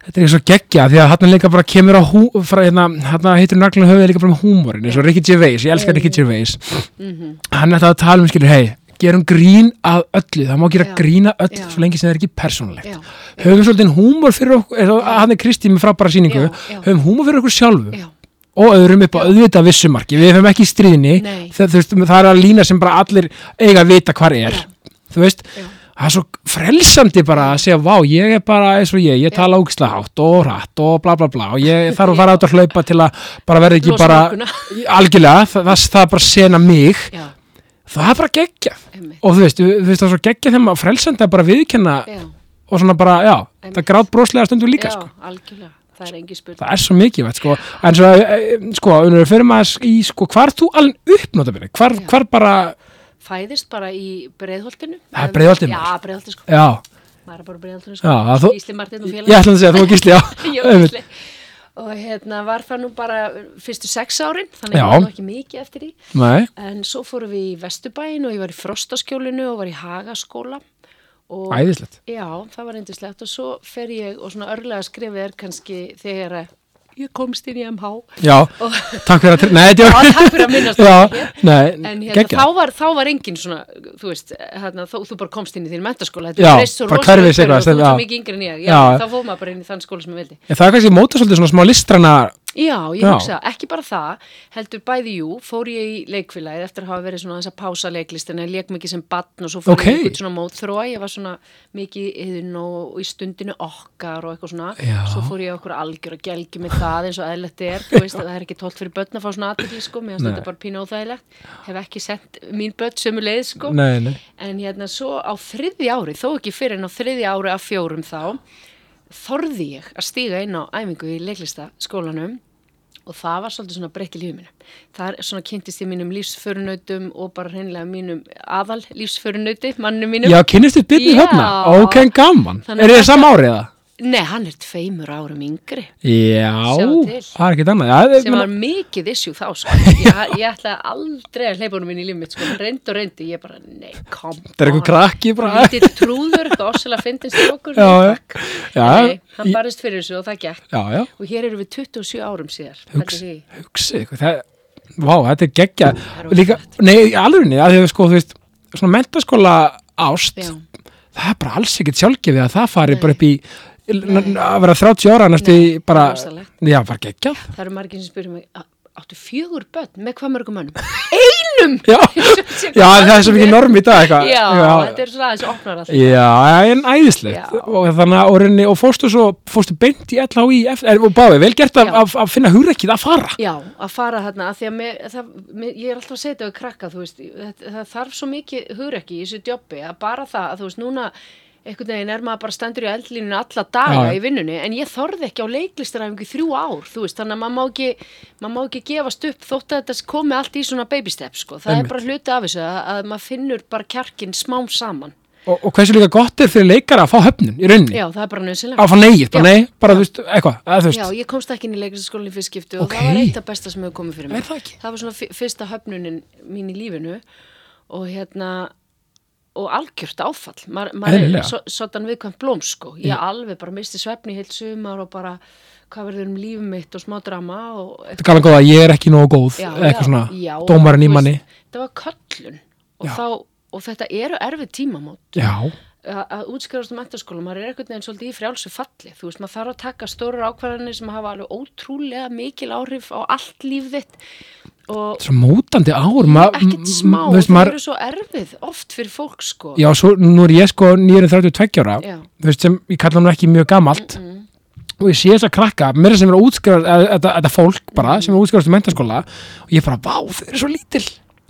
S1: Þetta er eins og geggja því að hann líka bara kemur á hú, frá, hérna, hann heitir naglun höfuð líka bara með húmórin eins og Ricky Gervais, ég elskar Ricky Gervais
S2: Mhm.
S1: hann er það að tala um skilur, hei, gerum grín að öllu, það má gera
S2: Já.
S1: grína öll
S2: Já.
S1: svo lengi sem það er ekki persónulegt.
S2: Já,
S1: höfum svolítið húmor fyrir okkur hann er Kristi með frábæra
S2: já.
S1: höfum húmor fyrir okkur sjálfum
S2: já,
S1: og öðrum upp á auðvitað vissumarki. Við höfum ekki stríðinni það, veist, það er að lína sem bara allir eiga að vita hvar er. Þú veist, það er svo frelsandi bara að segja, vá, ég er bara eins og ég ég tala ógislega hátt og rætt og bla bla bla. Og ég þarf að fara át að hlaupa til að bara verða ekki bara algjörlega, það, það, það bara að sena mig það er bara
S2: einmitt,
S1: og þú veist, þú veist það er svo geggjað þegar maður frelsandi að bara viðkenna
S2: já,
S1: og svona bara, já,
S2: Einmitt.
S1: það grátt broslega stundum líka,
S2: já,
S1: sko
S2: algjörlega, það er
S1: það er svo mikið, veit, sko en svo, e, e, sko, unnur, fyrir maður í, sko, hvar þú alveg uppnótabili, hvar,
S2: Já.
S1: hvar bara
S2: Fæðist bara í breiðholtinu.
S1: Það er Breiðholtið,
S2: Já,
S1: maður.
S2: breiðholtinu, sko.
S1: já,
S2: maður er bara breiðholtinu,
S1: Já,
S2: sko.
S1: að
S2: Gísli Martin og
S1: ég
S2: félag.
S1: ætla að segja, þú og gísli, já.
S2: Og hérna var það nú bara fyrstu sex árin, þannig að það var ekki mikið eftir því.
S1: Nei,
S2: En svo fórum við í Vesturbæin og ég var í Frostaskjólinu og var í Hagaskóla.
S1: Æðislegt
S2: Já, það var reyndislegt og svo fer ég og svona örlega skrifið er kannski þegar ég komst inn í MH.
S1: Já, takk fyrir að, nei,
S2: Já,
S1: var
S2: takk fyrir að minnast það En hérna, þá var, þá var engin svona, þú veist, hérna, þú, þú bara komst inn í þín mentaskóla, þetta er breyst svo rosalega og þú
S1: já.
S2: svo mikið yngri en ég, já, þá fóð maður bara inn í þann skóla sem ég vildi.
S1: En það er kannski móta svolítið svona smá listrana
S2: Já, ég
S1: Já.
S2: hugsa, ekki bara það, heldur bæði jú, fór ég í leikfélagið eftir að hafa verið svona þess að pása leiklistina, ég leik mikið sem batn og svo fór
S1: Ok.
S2: ég einhvern svona mótþróa, ég var svona mikið yðin og, í stundinu okkar og eitthvað svona,
S1: Já.
S2: svo fór ég okkur algjör að gelgi með það eins og eðlert er, þú veist, það er ekki tólt fyrir börn að fá svona aðtekli, sko, mér finnst þetta bara pínu óþægilegt, hef ekki sent mín börn sömu leið, sko,
S1: Nei, nei,
S2: en hérna svo á þriðji ári, þó ekki fyrir en á þriðji ári af fjórum þá, þorði ég að stíga inn á æfingu í leiklistaskólanum og það var svolítið svona breytt í lífið mínu. Það er svona kynntist ég mínum lífsförunautum og bara hreinlega mínum aðal lífsförunauti, mannum mínum.
S1: Já, kynnist þið byrni þarna Ok, gaman Er þið sama árið það?
S2: Nei, hann er tveimur árum yngri.
S1: Já, það er ekkert annað. Já,
S2: sem var mikið issue þá sko. ég, ég ætlaði aldrei að hleypa honum inn í líf mitt sko. hann reyndi og reyndi, ég bara, nei, kom
S1: Það er eitthvað krakki bara.
S2: Lítið trúður, eitthvað ossalega fyndist okkur
S1: Já,
S2: nei,
S1: já.
S2: nei, hann
S1: ég-
S2: barist fyrir þessu og það gekk.
S1: Já, já,
S2: og hér eru við 27 árum síðar.
S1: Hugsi ykkur, það, Vá, þetta er geggja.
S2: Er
S1: Líka, nei, alveg að þið sko, þú veist Svona mentaskóla ást. Það er bara alls ekkert sjálfgefið að það fari bara upp í að vera 30 ára næstu
S2: Nei,
S1: bara, já, bara geggjað.
S2: Það eru margir sem spyrir mig "Á- áttu fjögur börn? Með hvað mörgum mönnum? Einum!
S1: Já, já það er svo mikið norm í dag
S2: já,
S1: já,
S2: þetta er svona aðeins opnar alltaf.
S1: Já, en æðislegt. Og þannig að orðinni og fóstu svo fóstu beint í LHI og báði, vel gert að, að, að finna hugrekkið að fara.
S2: Já, að fara þarna, að að mér, það, mér, ég er alltaf að þetta við krakka, veist, það, það þarf svo mikið hugrekki í þessu jobbi að bara það, að þú veist, núna einhvern veginn er maður bara stendur í eldlínunu alla daga
S1: Já.
S2: í vinnunni, en ég þorði ekki á leiklistaræfingu í þrjú ár, veist, þannig að maður má ekki, maður má ekki gefast upp þótt að þetta komi allt í svona baby step, sko, það
S1: Einmitt.
S2: er bara hluti af þessu að, að maður finnur bara kjarkin smám saman.
S1: og, og hversu líka gott er fyrir leikara að fá höfnun í rauninni,
S2: Já, það er bara nöðsynlega.
S1: að fá neið, bara nei bara þú veist, eitthvað, að þú veist
S2: Já, ég komst ekki inn í leiklistaskólinni fyrst skipti og
S1: Ok.
S2: það var eitt af besta sem hefur komið fyrir mig.
S1: Er það ekki?
S2: Það var svona fyrsta höfnunin mín í lífinu og hérna og algjört áfall. Ma, maður
S1: Eðlilega.
S2: er so, sotan viðkvæmt blóm sko. Ég alveg bara misti svefni heilt sumar og bara hvað verður um lífið mitt og smá drama og
S1: þetta gaman góða, ég er ekki nógu góð
S2: Já,
S1: eitthvað
S2: já,
S1: svona,
S2: já,
S1: dómarinn í manni
S2: Það var köllun og, þá, og þetta eru erfið tímamót
S1: já,
S2: að, útskjárast um mentaskóla, maður er einhvern veginn svolítið í frjálsu falli, þú veist, maður þarf að taka stórar ákvarðanir sem hafa alveg ótrúlega mikil áhrif á allt líf þitt. Og
S1: svo mótandi ár
S2: ekkert smá,
S1: maður,
S2: eru svo erfið oft fyrir fólk sko.
S1: Já, svo nú er ég sko 932 ára,
S2: Já.
S1: þú veist, sem ég kalla nú ekki mjög gamalt. Og ég sé þess að krakka, mér sem er útskrifast þetta, fólk bara, sem er útskrifast í mentaskóla og ég bara, vá, þau eru svo lítil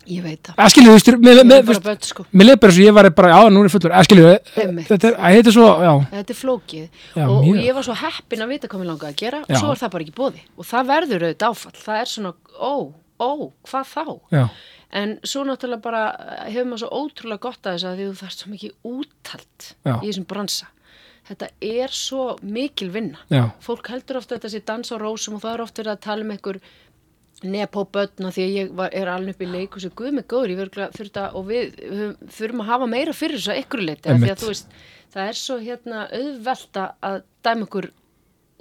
S2: ég veit það,
S1: að skilju, þú veist, mér,
S2: er bara börn sko.
S1: svo ég var bara, já, nú er fullur, að skilju,
S2: Einmitt.
S1: þetta er, er svo, já,
S2: þetta er flókið.
S1: Já,
S2: og, og ég var svo heppin að vita hvað mér langaði að gera
S1: Já.
S2: og svo er það bara ekki bóði og það verður auðvitað áfall, það er svona ó, ó, hvað þá?
S1: Já,
S2: en svo náttúrulega bara eh, hefur maður svo ótrúlega gott að þess að því þú þarft svo mikið úttalt í þessum bransa. Þetta er svo mikil vinna. Fólk heldur ofta þetta sé dans á rósum og það er ofta verið að tala um einhver nepó börna því að ég var, er alveg upp í leik og svo guð mig góður, ég verður þurft að og við þurfum að hafa meira fyrir þessu að ykkur leiti, af því að þú veist það er svo hérna auðvelt að- dæma ykkur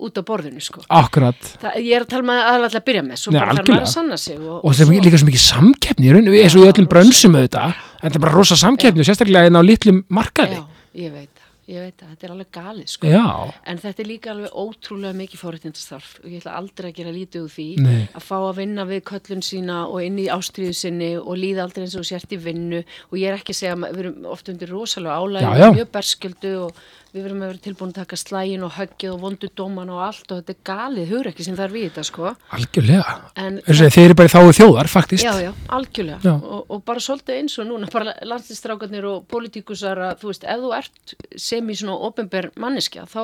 S2: út á borðinu sko.
S1: akkurat.
S2: Það, ég er að tala með aðalega að byrja með svo
S1: Nei,
S2: bara þarf maður að sanna sig og,
S1: og það er líka svo mikið samkeppni í raun, eins og í öllum brönsum auðvitað, þetta er bara rosa samkeppni, sérstaklega inn á litlum markaði.
S2: Já, ég veit. það, ég veit það, þetta er alveg galið sko.
S1: Já,
S2: En þetta er líka alveg ótrúlega mikið fórhættindastarf og ég ætla aldrei að gera lítið úr því
S1: Nei.
S2: að fá að vinna við köllun sína og inn í ástriðu sinni og líða aldrei eins og sért í vinnu og ég er ekki að segja að við erum oft undir rosalega álæg mjög berskjöldu og við verum að vera tilbúin að taka slægin og höggið og vondu dóman og allt og þetta er galið hugrekki sem það er við þetta sko
S1: algjörlega.
S2: en
S1: Þessi, þeir eru bara í þáu þjóðar, faktist.
S2: Já, já, algjörlega
S1: Já.
S2: Og, og bara svolítið eins og núna bara landslistrákarnir og politíkusar að þú veist, ef þú ert sem í svona ofinber manneskja þá,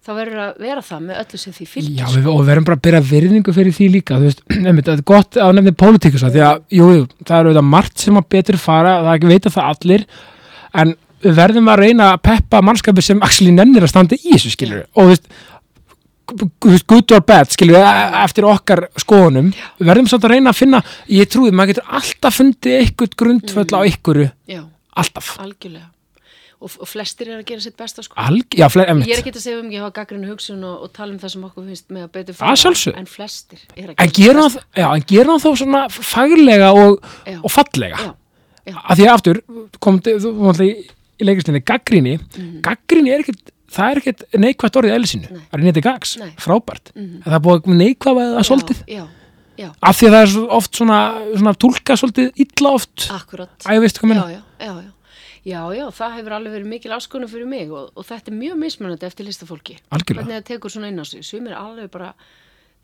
S2: þá verður að vera það með öllu sem því fylgir
S1: Já, við, og við verðum bara að byrja virðingu fyrir því líka, þú veist, nefnir, þetta er gott að nefnir pólitíkusa, því að, jú, það það það við verðum að reyna að peppa mannskapi sem actually nennir að standa í þessu, skilur og þú veist, veist, good or bad, við, eftir okkar skoðunum, við verðum svolítið að reyna að finna, ég trúi, maður getur alltaf fundið eitthvað grundföll á ykkuru,
S2: Já,
S1: alltaf,
S2: algjörlega. Og, og flestir er að gera sitt besta sko.
S1: Alg, já,
S2: Ég er ekki að segja um ekki að hafa gaggrinu hugsun og, og tala um það sem okkur finnst með að
S1: Að sjálfsögðu.
S2: en flestir er að gera sitt
S1: hann, já, en gera hann þó svona faglega og, og fallega, að því aftur kom þú var í, í leikistinni gaggrinni, gaggrinni er ekkert það er ekkert neikvægt orðið.
S2: Nei.
S1: það er nýtti gags,
S2: Nei.
S1: frábært en það er búið að neikvæða það svolítið af því að það er oft svona, svona tólka svolítið illa oft
S2: akkurat
S1: að ég veist hvað
S2: já,
S1: minna
S2: já, já, já. Já, já, það hefur alveg verið mikil áskonum fyrir mig og, og þetta er mjög mismunandi eftir listafólki.
S1: Algjörlega.
S2: Hvernig það tekur svona inn á sig. Sumir alveg bara,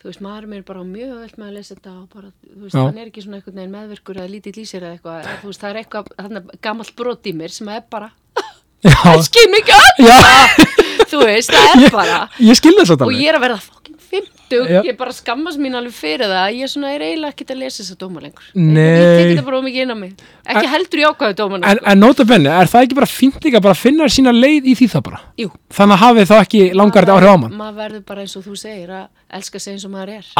S2: þú veist, maður er bara mjög vel með að lesa þetta og bara, þú veist, hann er ekki svona einhvern veginn meðvirkur eða lítið lýsir eða eitthvað. Þú veist, það er eitthvað, gammalt brot í mér sem er bara, skinn ekki öll, þú veist, það er bara.
S1: ég skil þess að
S2: Og ég er að verða fokkin 50,
S1: Já.
S2: ég bara skammast mín alveg fyrir það, ég er svona, er eiginlega ekkert að lesa þessa dóma lengur. Ég tek þetta bara ómikið inn á mig. Ekki heldur í ákvæðu dómana.
S1: en, en nota benni, er það ekki bara bara að finna sína leið í því það bara
S2: Jú,
S1: þannig að hafið þá ekki langar þetta áhrif á mann
S2: maður verður bara eins og þú segir að elska sig eins og maður er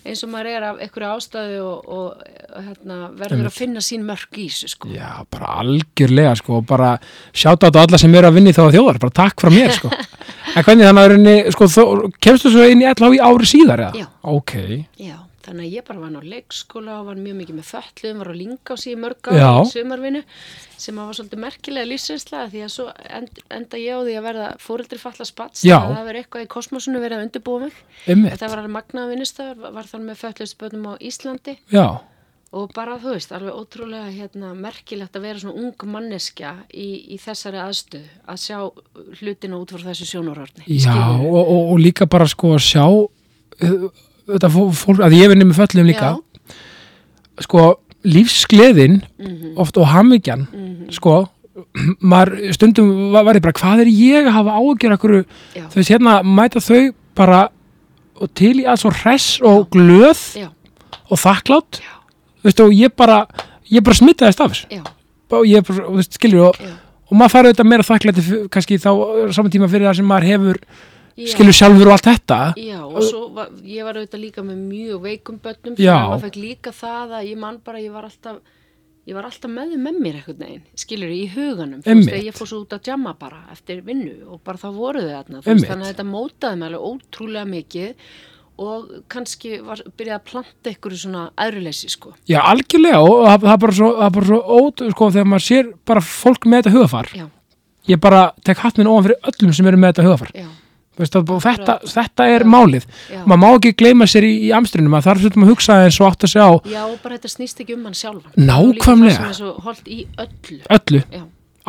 S2: Eins og maður er af einhverju ástæðu og, og, og hérna, verður að finna sín mörg í þessu sko.
S1: Já, bara algjörlega sko og bara sjáta á alla sem eru að vinna í þá þjóðar bara takk frá mér sko en hvernig þannig að rauninni, sko, kemstu svo inn í allavega í ári síðar eða?
S2: Já.
S1: Ok,
S2: Já, þannig að ég bara var á leikskóla og var mjög mikið með föllum, var á Lingásí í mörg ára í sumarvinu sem var svolítið merkilega lífsinslega því að svo end, enda ég á því að verða fóreldri falla spats það verið eitthvað í kosmosunu verið að undirbúa mig.
S1: Einmitt,
S2: þetta var alveg magnaða vinnustöður, var, var þar með föllustbönnum á Íslandi.
S1: Já,
S2: og bara þú veist, alveg ótrúlega hérna, merkilegt að vera svona ung manneskja í, í þessari aðstöð að sjá hlutina út frá þessu sjónurhorni
S1: já og, og, og líka bara sko að sjá þetta fó- fólk, að ég vinni með föllum líka. Sko, lífsgleðin
S2: Mhm.
S1: oft og hamingjan sko, maður stundum var, ég bara, hvað er ég að hafa ágjör akkur,
S2: Já.
S1: þú veist, hérna mæta þau bara og til í alls og hress og glöð
S2: já,
S1: og þakklátt
S2: Já.
S1: Veist, og ég bara ég bara smitaðist af þessu. Og ég bara, þú veist, skilur og, og maður farið þetta meira þakklætti kannski þá saman tíma fyrir það sem maður hefur
S2: já.
S1: skilur sjálfur og allt þetta.
S2: Já, og svo var, ég var auðvitað líka með mjög veikum börnum þannig að maður fekk líka það að ég man bara ég var alltaf ég var alltaf með þau með mér einhvern veginn skilur í huganum, þú veist, ég fór svo út að jamma bara eftir vinnu og bara það voru þau þarna, þannig að þetta mótaði mig alveg ótrúlega mikið og kannski var, byrjaði að planta ykkur svona aðruleysi sko.
S1: Já, algjörlega og það, það er bara svo, það bara svo ót, sko, þegar maður sér bara fólk með þetta hugafar
S2: Já,
S1: ég bara tek hatt minn ofan fyrir öllum sem eru með þetta hugafar veist, það, þetta, þetta er
S2: Já.
S1: málið.
S2: Já.
S1: Maður má ekki gleyma sér í, í amstrinum að það er svona að hugsa eins og átt að sjá
S2: Já, bara þetta snýst ekki um hann sjálfan.
S1: Nákvæmlega.
S2: Það er það svo holdt í öllu.
S1: Öllu.
S2: Já,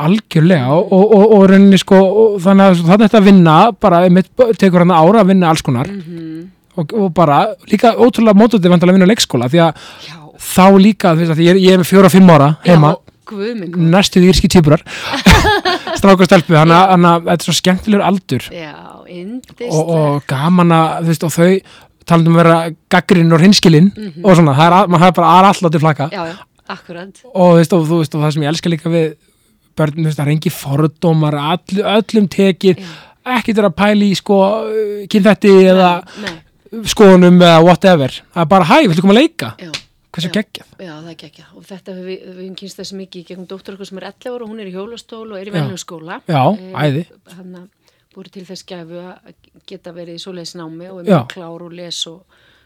S1: algjörlega og, og, og, rauninni sko og þannig að þetta vinna bara tekur hann ára að vinna alls konar.
S2: Mhm,
S1: og, og bara líka ótrúlega mótandi vantilega að vinna á leikskóla því að
S2: já.
S1: þá líka, þú veist að ég, ég er með fjóra og fimm ára heima,
S2: Já, guð minn. Góður.
S1: næstu írski týpurar stráka og stelpu, þannig að- þetta er svo skemmtilegur aldur.
S2: Já,
S1: og, og gaman að, þú veist, og þau talandum um að vera gaggrinn og hinskilinn
S2: Mhm.
S1: og svona, það er, að- maður hafa bara til flaka
S2: Já,
S1: og, veist, og, þú veist, og það sem ég elska líka við börn, þú veist, það er engi fordómar all, öllum tekið. Ekkert er að pæli í sko kynþætti eða
S2: Nei,
S1: skoðunum eða whatever, er bara hæ, viltu koma að leika?
S2: Já,
S1: hversu geggjað?
S2: Já, það er ekki og þetta við, við höfum kynst þessi mikið gegnum dóttur okkur sem er 11 ára og hún er í hjólastól og er í
S1: Já.
S2: venlum skóla.
S1: Já,
S2: Eh,
S1: æði.
S2: Hann að búið til þess gæfu að geta verið í svoleiðis námi og er mjög klár og les og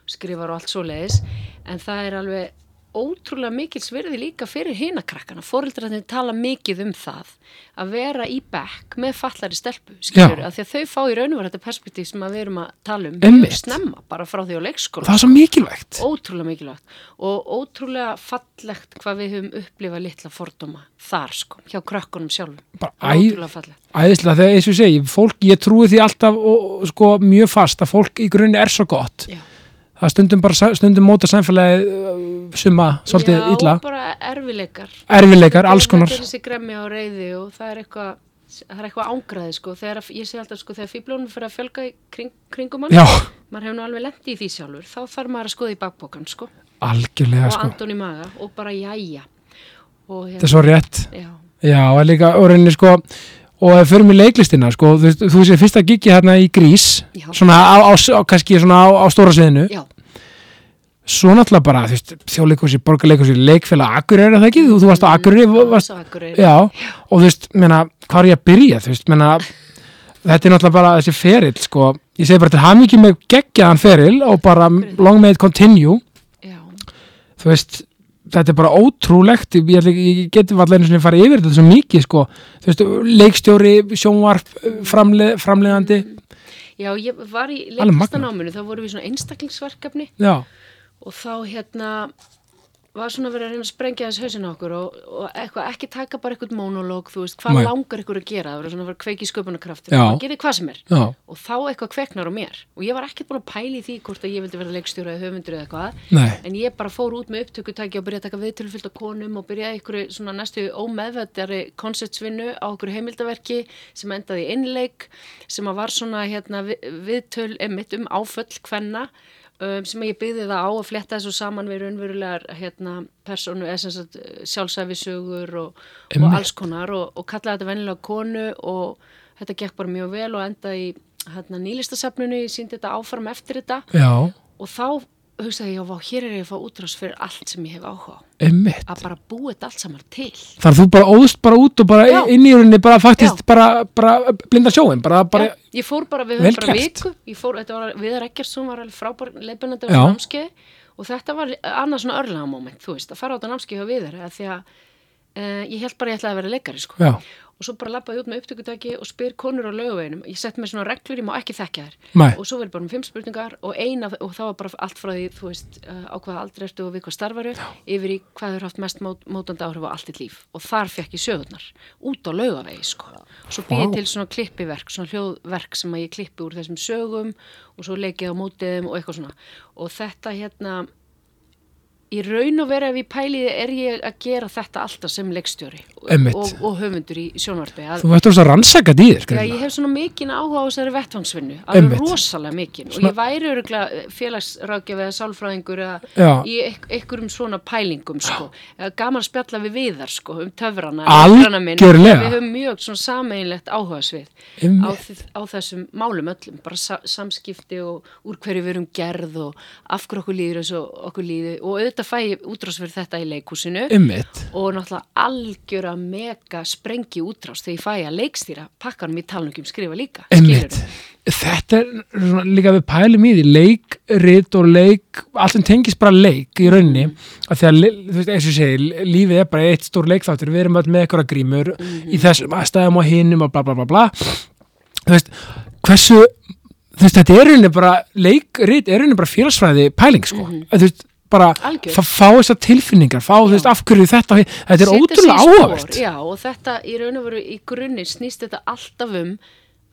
S2: skrifar og allt svoleiðis. En það er alveg ótrúlega mikil svirði líka fyrir hinakrakkana. Fóreldrarnir tala mikið um það að vera í bekk með fallari stelpu, skilur,
S1: Já.
S2: að því að þau fá í raun og vera þetta perspektíf sem við erum að tala um
S1: Einmitt.
S2: mjög snemma, bara frá því á leikskóla.
S1: það er svo mikilvægt
S2: Ótrúlega mikilvægt og ótrúlega fallegt hvað við höfum upplifað litla fordóma þar sko, hjá krökkunum sjálfum.
S1: bara
S2: Ótrúlega fallegt.
S1: æðislega þegar eins og ég segi, fólk, ég trúi því alltaf og, og sko mjög fast að fólk í grunni er svo gott
S2: Já.
S1: Það stundum bara stundum móta samfélagi uh, summa svolítið
S2: Já,
S1: illa.
S2: bara erfileikar.
S1: erfileikar, alls konar.
S2: Þetta er þessi gremmi og reyði og það er eitthvað það er eitthvað ángraði sko. Þegar, ég sé alltaf sko þegar fýblónum fyrir að fjölga kring, kringum hann,
S1: já,
S2: maður hefur nú alveg lendið í því sjálfur þá þarf maður að skoða í bakbókan sko.
S1: Algjörlega
S2: og
S1: sko.
S2: andun í maga og bara jæja. Og
S1: þetta er svo rétt.
S2: Já,
S1: Já, og líka, og reyni sko og ef við förum í leiklistina, sko þú, veist, þú sé fyrsta gigi hérna í Grís
S2: Já.
S1: svona á, á, á kannski svona á, á stóra sviðinu.
S2: Já,
S1: svo náttúrulega bara, þú veist, þjóðleikúsi, borgarleikúsi leikfélag Akureyri, er það ekki? Þú, þú varst á Akureyri, varst,
S2: Akureyri.
S1: já, og þú veist, menna, hvað er ég að byrja, þú veist, menna þetta er náttúrulega bara þessi feril, sko. Ég segi bara til hamingi með geggjaðan feril og bara long may it continue.
S2: Já,
S1: þú veist, þetta er bara ótrúlegt. Ég, ég, geti allir einu að fara yfir þetta svo mikið sko, þú veist, leikstjóri sjónvarp, framleð, framleiðandi.
S2: Já, ég var í leiklistanáminu þá vorum við svona einstaklingsverkefni.
S1: Já,
S2: og þá hérna var svona verið að reyna að sprengja þess hausin á okkur og, og eitthvað, ekki taka bara eitthvað monológ, þú veist, hvað
S1: Nei.
S2: langar ykkur að gera? Það verið svona að vera kveiki sköpunarkraftur
S1: Já.
S2: og gerði hvað sem er.
S1: Já,
S2: og þá eitthvað kveknar á mér. Og ég var ekkert búin að pæli því hvort að ég vildi verða leikstjóra eða höfundur eða eitthvað.
S1: Nei,
S2: en ég bara fór út með upptökutæki og byrjaði að taka viðtölufyllt á konum og byrjaði einhverju svona næstu ómeðvættari konceptsvinnu á okkur heimildaverki sem endaði innleik sem var svona hérna vi- viðtöl um áföll kvenna um, sem ég byggði það á að fletta þessu saman við raunverulegar hérna, personu, sjálfsæfisögur og, og alls konar og, og kallaði þetta venjulega konu og þetta gekk bara mjög vel og endaði í hérna, nýlistasafnunu, ég síndi þetta áfram eftir þetta.
S1: Já,
S2: og þá hugsaði ég, vá, hér er ég að fá útrás fyrir allt sem ég hef áhuga á.
S1: Emmitt
S2: að bara búa þetta allt saman til.
S1: Þar þú bara óðst bara út og bara inn í rauninni bara faktist bara, bara blinda sjóin, bara, bara
S2: ég fór bara, við höfum bara viku fór, var, Viðar Eggertsson var alveg frábær leifbennandi á námskeið og þetta var annað svona örlega moment, þú veist, að fara á þetta námskeið hjá Viðar að því að uh, ég held bara ég ætlaði að vera leikari, sko.
S1: Já,
S2: og svo bara lappaði út með upptökutæki og spyr konur á laugaveginum, ég sett mér svona reglur, ég má ekki þekkja þær. Og svo verður bara um fimm spurningar og eina og það var bara allt frá því, þú veist uh, á hvaða aldrei ertu og við hvað starfaru yfir í hvað haft mest mót, mótandi áhrif á allt þitt líf. Og þar fekk ég sögurnar út á laugavegi sko. Svo
S1: Vá.
S2: býð ég til svona klippiverk, svona hljóðverk sem að ég klippi úr þessum sögum og svo leikið á mótiðum og eitthvað svona. Og þetta hérna í raun og vera ef ég pæliði er ég að gera þetta alltaf sem leikstjóri og, og höfundur í sjónvarpi.
S1: Þú ættir að rannsaka dýr
S2: Já, ég hef svona mikinn áhuga á þessari vettvangsvinnu, alveg rosalega mikinn. Og ég væri öruglega félagsrákjaf eða sálfræðingur eða í einhverjum svona pælingum sko, gaman spjalla við viðar sko, um töfrana minn, við höfum mjög svona sameinlegt áhuga svið á, á þessum málum öllum, bara sa samskipti og úr hverju við erum gerð og af hverju okkur líður eins og okkur líður. Og auðvitað fæ ég útrás fyrir þetta í leikhúsinu.
S1: Emmitt
S2: og náttúrulega algjöra mega sprengi útrás þegar ég fæ að leikstýra pakkanum í talningum skrifa líka
S1: Einmitt. Þetta er líka við pælum í því leik, rit og leik allt sem tengist bara leik í rauninni. Af því að, þú veist, eins og segi lífið er bara eitt stór leikþáttur, við erum með eitthvað grímur í þessum aðstæðum og hinum og bla bla bla bla. Þú veist, hversu þú veist, þetta er rauninni bara leik, rit er rauninni bara félagsfræði pæling sko, þú veist, bara fá, þessar tilfinningar, fá, þú veist, af hverju þetta þetta er
S2: í
S1: ótrúlega
S2: já, og þetta í raun og veru í grunni snýst þetta alltaf um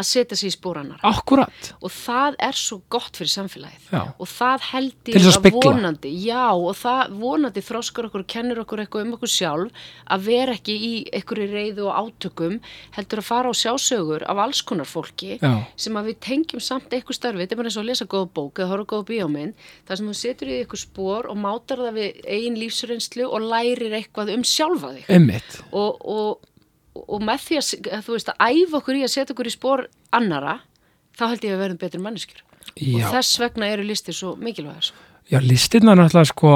S2: að setja sig í spóranar
S1: akkurat,
S2: og það er svo gott fyrir samfélagið.
S1: Já.
S2: og það held
S1: Til
S2: ég
S1: þess að
S2: að vonandi já og það vonandi þroskar okkur og kennur okkur eitthvað um okkur sjálf að vera ekki í einhverju reyðu og átökum heldur að fara á sjásögur af alls konar fólki
S1: Já.
S2: sem að við tengjum samt eitthvað starfi. Þetta er bara eins og að lesa góða bók eða horfa góða bíómynd þar sem þú setur í eitthvað spór og mátar það við eigin lífsreynslu og lærir eitthvað um sjálfa þig. Og, og, og með því að, þú veist að æfa okkur í að setja okkur í spór annara þá held ég að við verðum betri manneskjur. Og þess vegna eru listir svo mikilvægar sko.
S1: Já, listirna náttúrulega sko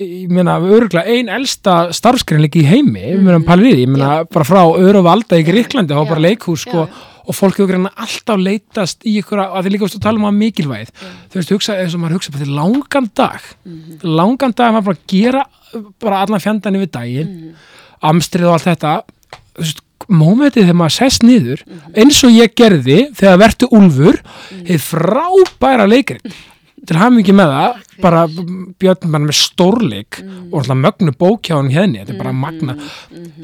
S1: ég meina, örgulega ein elsta starfskrein líka í heimi, meina, pælir í því, ég meina, bara frá öru valda í Gríklandi, þá
S2: Já.
S1: bara leikhús, sko,
S2: Já,
S1: og fólk hefur greina alltaf leitast í ykkur að þið líka veist að tala um að mikilvægið. Þú veist, hugsa, eins og maður hugsa bara til langan dag. Langan dag maður bara gera bara allan fjandan yfir daginn amstrið og allt þetta mómentið þegar maður sest niður eins og ég gerði þegar vertu úlfur hefði frábæra leikrið til hafum ekki með það bara björn bara með stórleik og alltaf mögnu bókjáðun hérna þetta er bara magna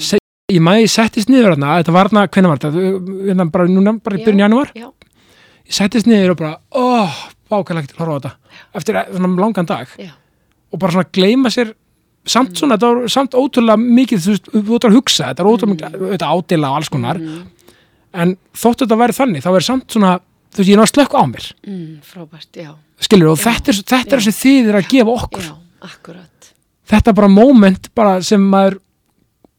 S1: Se, ég maður settist niður þarna, þetta var þarna, hvernig var þetta? Hérna bara núna, bara í byrjun janúar?
S2: Já,
S1: ég settist niður og bara, óh, bákælægt að horfa á þetta. Eftir svona langan dag.
S2: Já,
S1: og bara svona gleyma sér samt svona, þetta var samt ótrúlega mikið þú veist, þú ert að hugsa, þetta er ótrúlega mikið þetta ádela og alls konar. En þótt þetta væri þannig, þá verður samt svona þú veist, ég er náttúrulega slökk á mér.
S2: Mm, frábært, já,
S1: skilur, og þetta er, þetta er
S2: Já.
S1: þessi þið er að gefa okkur.
S2: Já, akkurat,
S1: þetta er bara moment bara sem maður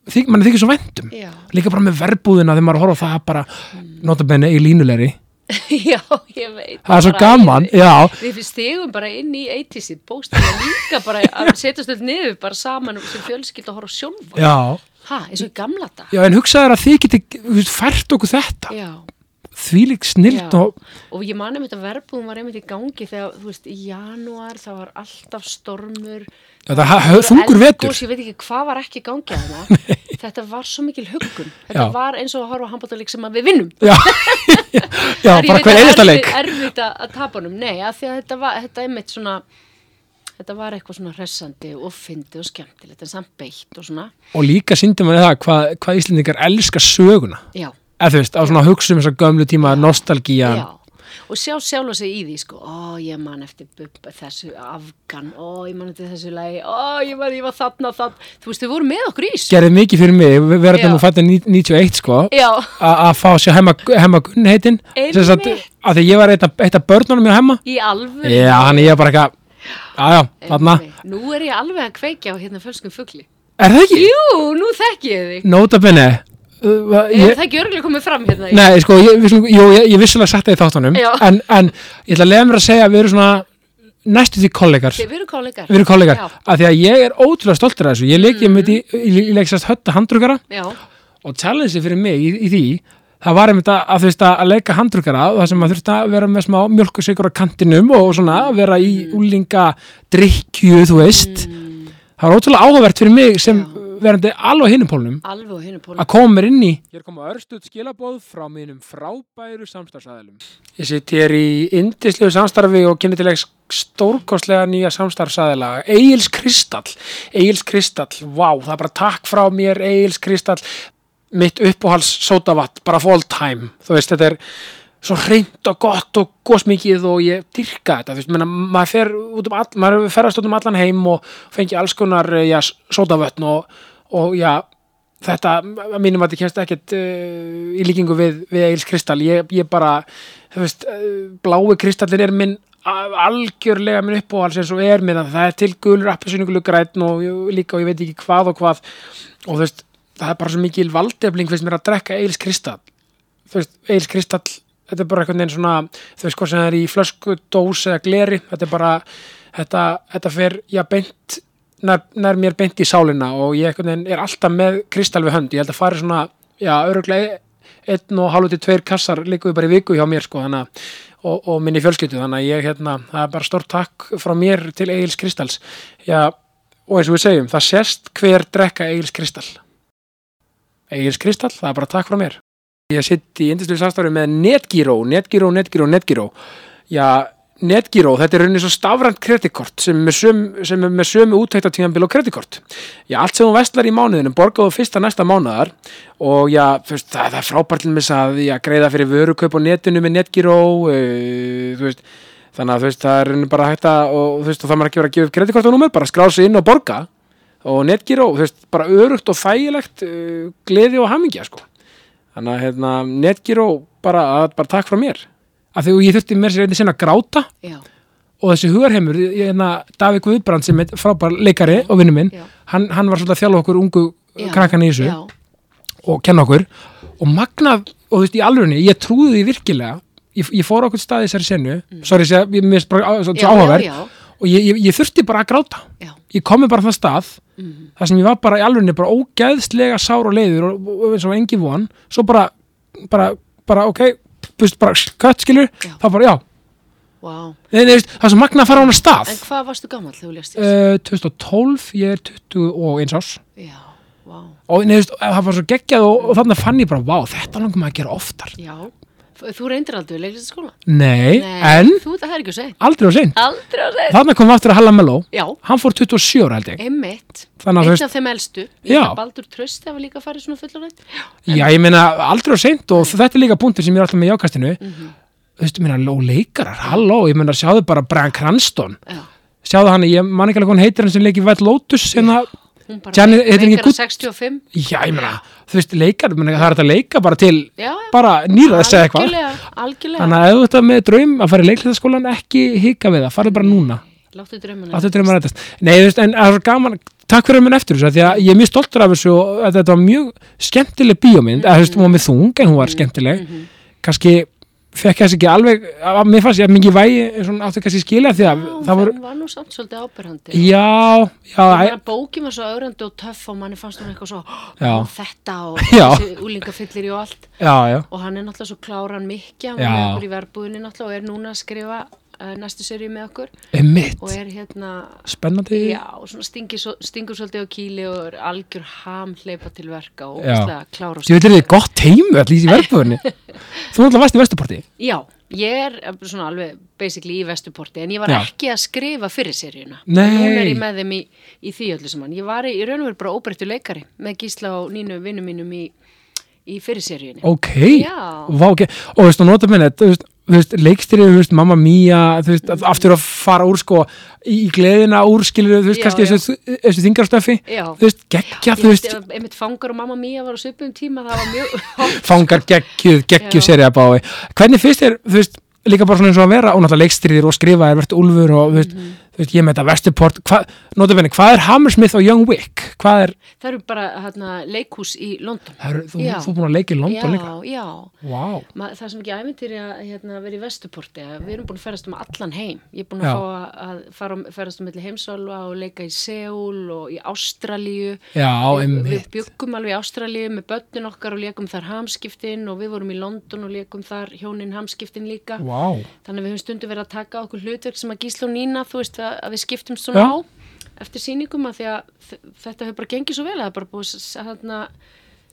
S1: þyk, mann þykir svo vendum
S2: já,
S1: líka bara með verbúðina þegar maður horfa það bara notabenni í línulegri
S2: já, ég veit.
S1: það er svo gaman,
S2: æði.
S1: já
S2: Við stegum bara inn í 80-sið, bókstæða líka bara að setjast öll niður bara saman sem fjölskyld að horfa
S1: já,
S2: Ha, eins og í gamla dag.
S1: já en hugsaður að þið geti fært okkur þetta
S2: Já,
S1: þvílík snilt og
S2: og ég mani með þetta verbúðum var einmitt í gangi þegar, þú veist, í janúar það var alltaf stormur.
S1: Þetta þungur vetur.
S2: ég veit ekki hvað var ekki í gangi að hana. þetta var svo mikil huggun. Þetta
S1: Já.
S2: var eins og að horfa á handbóltaleg sem að við vinnum.
S1: já, já
S2: Það er, ég
S1: bara hver
S2: að
S1: einasta leik
S2: erfitt að, að tapa honum, nei, því að þetta var þetta er mitt svona þetta var eitthvað svona hressandi og fyndi og skemmtilegt en samt beitt og svona.
S1: Og líka síndi manni það hvað, hvað Íslendingar elska söguna.
S2: Já,
S1: eða þú veist, á svona hugsa um þessa gömlu tíma nostalgía
S2: já og sjá sjálf sig í því sko. Ó, ég man eftir bubba þessu afgan. Ó, ég man eftir þessu lagi. Ó, ég man, ég var þarna þann þú veist, þau voru með okkur í þessu
S1: gerði mikið fyrir mig, við verðum nú fættan 91 sko að fá sér hemma Gunn heitin
S2: Einmitt.
S1: sem sagt, að því ég var eitt af, börnunum hjá hemma
S2: í alvöru
S1: já, hann ég er bara eitthvað já, já, þarna,
S2: nú er ég alveg að kveikja á hérna fölskum fugli.
S1: Er það ekki?
S2: jú, nú þekki ég þig.
S1: Nota uh,
S2: er
S1: ég,
S2: það ekki örgulega komið fram hérna?
S1: Nei, sko, ég, jú, ég, ég vissulega sagt það í þáttunum en, en ég ætla að lega mér að segja að við erum svona næstu því kollegar.
S2: Við erum kollegar.
S1: Við erum kollegar, af því að ég er ótrúlega stoltur af þessu, ég leik ég með því ég leik sérst hötta handrukara
S2: já,
S1: og challenge fyrir mig í, í því það var einmitt að, að, þú veist, að leika handrukara og það sem maður þurfti að vera með smá mjölkusikur á kantinum og svona vera í úlinga drikkju, þú veist. Það var ótrúlega áhugavert fyrir mig sem
S2: Já.
S1: verandi alveg hinnum pólnum
S2: alveg á hinu pólum
S1: að koma mér inn í Hér koma örstuð skilabóð frá mínum frábæru samstarfsæðilum Ég sitt hér í indislegu samstarfi og kynni til ekki stórkostlega nýja samstarfsæðila Egils Kristall. Egils Kristall, vá, það er bara takk frá mér Egils Kristall. Mitt uppáhals sótavatt, bara for all time. Þú veist, þetta er svo hreint og gott og gósmikið og ég dyrka þetta, þú veist, menna, maður fer út um all, maður ferðast út um allan heim og fengi alls konar, já, sótavötn og, og já, þetta að mínum að þetta kemst ekkert uh, í líkingu við, við Eils Kristall. Ég, ég bara, þú veist uh, blái kristallin er minn algjörlega minn uppáhals eins og er minn. Að það er til gulur appisyningulu græn og líka og ég veit ekki hvað og hvað. Og þú veist, það er bara svo mikil valdefling finnst mér að drekka Eils Kristall. Þú veist, Eils Kristall þetta er bara einhvern veginn svona þú veist hvað sem það er í flösku, dós eða gleri. Þetta er bara, þetta, þetta fer já beint nær, nær mér beint í sálina og ég er alltaf með kristall við hönd, ég held að fara svona já, öruglega einn og hálfu til tveir kassar við bara í viku hjá mér sko að og, og minni fjölskyldu þannig að ég hérna, það er bara stórt takk frá mér til Egils Kristalls. Já, og eins og við segjum, það sést hver drekka Egils Kristall. Egils Kristall, það er bara takk frá mér. Ég sitt í indislu samstarfi með Netgyro, Netgyro, Netgyro, Netgyro. Já, Netgyro, þetta er rauninni svo stafrænt kreditkort sem er með sömu, með úttæktatíðanbíl og kreditkort. Já, allt sem þú vestlar í mánuðinu, borgaðu fyrsta næsta mánuðar og já, veist, það, það er frábært til mis að já, greiða fyrir vörukaup á netinu með Netgyro, uh, veist, þannig að veist, það er rauninni bara hægt að, og veist, og það maður ekki verið að gefa upp kreditkortunúmer, bara skrá sig inn og borga og Netgyro, bara örugt og þægilegt, uh, gleði og hamingja, sko. Þannig að hérna, Netgyro bara, bara takk frá mér. Af því að ég þurfti mér sér einnig sinna að gráta.
S2: Já,
S1: og þessi hugarheimur, hérna, Davík Guðbrand sem er frábær leikari og vinnu minn, hann, hann var svolítið að þjálfa okkur ungu krakkan í þessu
S2: já,
S1: og kenna okkur. Og magnað, og þú veist, í alvörunni, ég trúði því virkilega, ég, ég fór okkur stað í þessari senu, sorry, ég, ég mér bara
S2: Mm.
S1: áhugaverð og ég, ég, ég þurfti bara að gráta.
S2: Já,
S1: ég komi bara þann stað
S2: Mhm.
S1: þar sem ég var bara í alvegni bara ógeðslega sár og leiður og, og eins og engi von. Svo bara, bara bara ok, veist, bara kött skilur,
S2: Já.
S1: þá bara já
S2: Vá.
S1: Nei, nei, veist, það er svo magna að fara á hana stað
S2: En hvað varstu gammal þegar þú lést þess?
S1: uh, 2012, ég er 21 árs
S2: Já, vá.
S1: og nei, veist, það var svo geggjað og, og þannig fann ég bara, vá, þetta langum maður að gera oftar
S2: Já. Þú reyndir aldrei við leiklistaskóla?
S1: nei, en
S2: Þú, það er ekki að segja.
S1: aldrei á seint
S2: Aldrei að segja.
S1: þannig kom við aftur að Halla Mello
S2: Já,
S1: hann fór 27 ára held ég
S2: einmitt.
S1: þannig að þú
S2: Einn
S1: veist,
S2: af þeim elstu.
S1: Já.
S2: Ég Baldur Tröst hefur líka farið svona fullorðið.
S1: já, ég meina aldrei á seint og þetta er líka punktur sem ég er alltaf með í ákastinu
S2: Mhm.
S1: þú veist, ég meina, ló leikarar, halló ég meina, sjáðu bara Brian Cranston
S2: Já.
S1: sjáðu hann, ég man ekki alveg hvað hann heitir hann sem leikir White Lotus hérna,
S2: Hún bara
S1: ekki
S2: leikar
S1: Good-
S2: 65.
S1: já, ég meina, þú veist, leikar það er þetta að leika bara til
S2: Já,
S1: bara nýra þess að eitthvað þannig að ef þú ert með draum að fara í leikliðaskólan ekki hika við það, farðu bara núna.
S2: Láttu.
S1: Láttu draumar rættast. Nei, þú veist, en það er gaman, takk fyrir að minn eftir því að ég er mjög stoltur af þessu og að þetta var mjög skemmtileg bíómynd, eða þú veist, hún var með þung en hún var skemmtileg, kannski fekk þess ekki alveg, að mér fannst ég að mikið vægi, svona áttu kannski skilja því að
S2: Já,
S1: það voru,
S2: var nú samt svolítið áberandi.
S1: já, já,
S2: Það
S1: æ,
S2: var svo ögrandi og töff og manni fannst hún eitthvað svo
S1: Já.
S2: og þetta og
S1: Já.
S2: þessi úlingafyllir og allt
S1: já, já,
S2: og hann er náttúrulega svo kláran mikja hann
S1: Já.
S2: er í verbúðinni náttúrulega og er núna að skrifa næstu serið með okkur
S1: emitt,
S2: og er hérna
S1: spennandi,
S2: já, og svona stingir, svo- stingur svolítið á kýli og er algjör ham hleypa til verka og klára og
S1: ég veit er þið gott heimu allir í verðbúðinni, þú náttúrulega varst í Vesturporti,
S2: Já, ég er eh, svona alveg basically í Vesturporti en ég var
S1: Já.
S2: ekki að skrifa fyrir seríuna.
S1: Nei.
S2: Hún er ég með þeim í, í því öllu saman. Ég var í, í raun og veru bara óbreyttu leikari með Gísla og Nínu vinnum mínum í, í fyrir seríunni.
S1: ok. Vá, ok, og þú veist, og nota minni, þú veist, veist, leikstyrið, þú veist, Mamma Mia, þú veist, aftur að fara úr, sko, í, gleðina úr, skilur, þú veist,
S2: Já,
S1: kannski
S2: já.
S1: þessu, þingarstöfi, þú veist, geggja, þú veist,
S2: einmitt fangar og mamma mía var á svipum tíma, það var mjög
S1: fangar geggjuð, geggjuð
S2: Já.
S1: serið að bái. Hvernig finnst þér, þú veist, líka bara svona eins og að vera, og náttúrulega leikstyrið og skrifa er verið úlfur og, þú veist,
S2: Mhm.
S1: þú veist, ég með þetta Vesturport, hvað, nota minni, hvað er Hammersmith og Young Wick? Er,
S2: Það eru bara hérna, leikhús í London.
S1: eru, þú,
S2: Já.
S1: þú búin að leika í London
S2: já,
S1: líka?
S2: já.
S1: Vá,
S2: Ma, það er sem ekki æfintýri að hérna, vera í Vesturporti að við erum búin að ferast um allan heim ég er búin
S1: Já.
S2: að að, fara að ferast um heimsálfa og leika í Seúl og í Ástralíu
S1: já,
S2: við, við byggum alveg í Ástralíu með börnin okkar og leikum þar hamskiptin og við vorum í London og leikum þar hjónin hamskiptin líka
S1: vá,
S2: þannig að við höfum stundum verið að taka okkur hlutverk sem að Gísla og Nína, þú veist að, að við skiptum svona
S1: Já.
S2: á eftir sýningum að því að þetta hefur bara gengið svo vel að það bara búið að hérna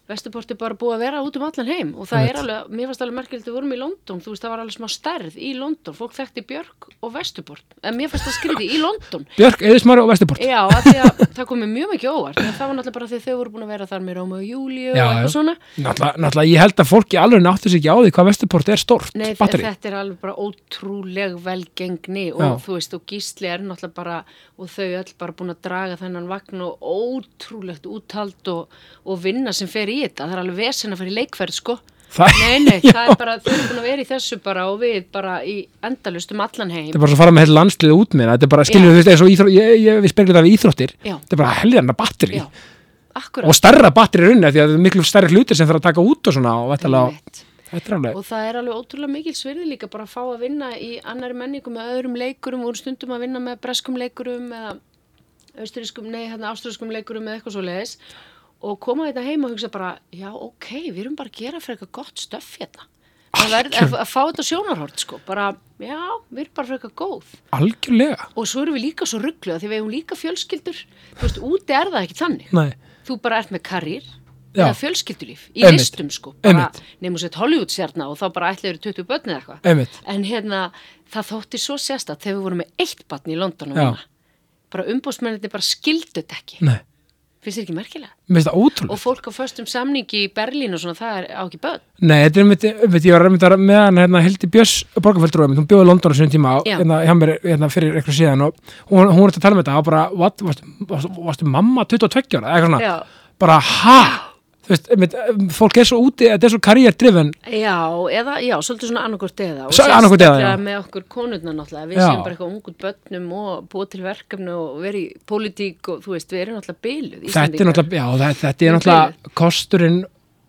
S2: Vesturport er bara búið að vera út um allan heim og það er alveg, mér fannst alveg merkilegt við vorum í London, þú veist það var alveg smá stærð í London, fólk þekkti Björk og Vesturport en mér fannst það skrýði í London
S1: Björk, Eðismari og Vesturport.
S2: Já, af því að það komið mjög mikið óvart það var náttúrulega bara því þau voru búin að vera þar með Róma og Júlíu og
S1: Já,
S2: eitthvað
S1: já.
S2: svona
S1: Náttúrulega, náttúrulega, ég held að fólki alveg náttu sig ekki á því hvað Vesturport er stort
S2: Nei,
S1: batteri.
S2: þetta er alveg bara ótrúleg velgengni
S1: Já.
S2: og þú veist, og Gísli er náttúrulega bara, og þau öll bara búin að draga þennan vagn og ótrúlegt úthald og, og vinna sem fer í þetta. Það er alveg vesen að fara í leikferð, sko.
S1: Það,
S2: Nei, nei, það er bara, þau eru búin að vera í þessu bara og við bara í endalust um allan heim.
S1: þetta er bara svo að fara með heilt landslið út með það, þetta er bara, skiljum þú veist, eins og íþrótt, ég, ég, við speglum það við íþróttir,
S2: Já.
S1: þetta er bara helgarna batteri og stærra batteri runni því að það er miklu stærri hlutir sem þarf að taka út og svona og þetta er alveg, þetta er alveg,
S2: Og það er alveg ótrúlega mikil svirði líka bara að fá að vinna í annari menningu með öðrum leikurum, voru stundum að vinna með breskum leikurum eða austurískum, nei, hérna ásturískum leikurum eða eitthvað svo leiðis og koma þetta heim og hugsa bara, já, ok, við erum bara að gera fyrir eitthvað gott stöff hérna. Að, að fá þetta sjónarhort, sko, bara, já, við erum bara fyrir eitthvað góð.
S1: algjörlega,
S2: Og svo erum við líka svo ruggluð því við hefum líka fjölskyldur, þú veist, úti er það ekki þannig.
S1: nei,
S2: Þú bara ert með karýr
S1: Já.
S2: eða fjölskyldulíf í
S1: Einmitt.
S2: listum, sko, nefnum sett Hollywood sérna og þá bara ætlaður 20 börn eða eitthvað. En hérna, það þótti svo sérstætt þegar við vorum með eitt barn í London. Bara umbóðsmenniti bara skildu þetta ekki.
S1: nei,
S2: Finnst þér ekki merkilega?
S1: mér finnst það
S2: Og
S1: ótrúlega,
S2: fólk á föstum samningi í Berlín og svona, það er á ekki börn.
S1: nei, þetta er einmitt, einmitt, ég var einmitt að með hann, hérna, Hildi Björns borgarfjöldrúi, hún bjóði í London á sinni tíma, hérna, mér, hérna, fyrir eitthvað síðan og hún, hún er að tala með þetta og bara, what, varstu, varstu, varstu mamma 22 ára, eitthvað svona,
S2: Já.
S1: bara, ha, þú veist, einmitt, fólk er svo úti, þetta er svo karriérdrifin,
S2: Já, eða, já, svolítið svona annarkort eða. Og sérstaklega með okkur konurna náttúrulega. Við
S1: Já.
S2: séum bara eitthvað ungur börnum og búið til verkefni og verið í pólitík og þú veist, við erum náttúrulega byluð.
S1: þetta er náttúrulega, já, þetta, þetta er náttúrulega kosturinn,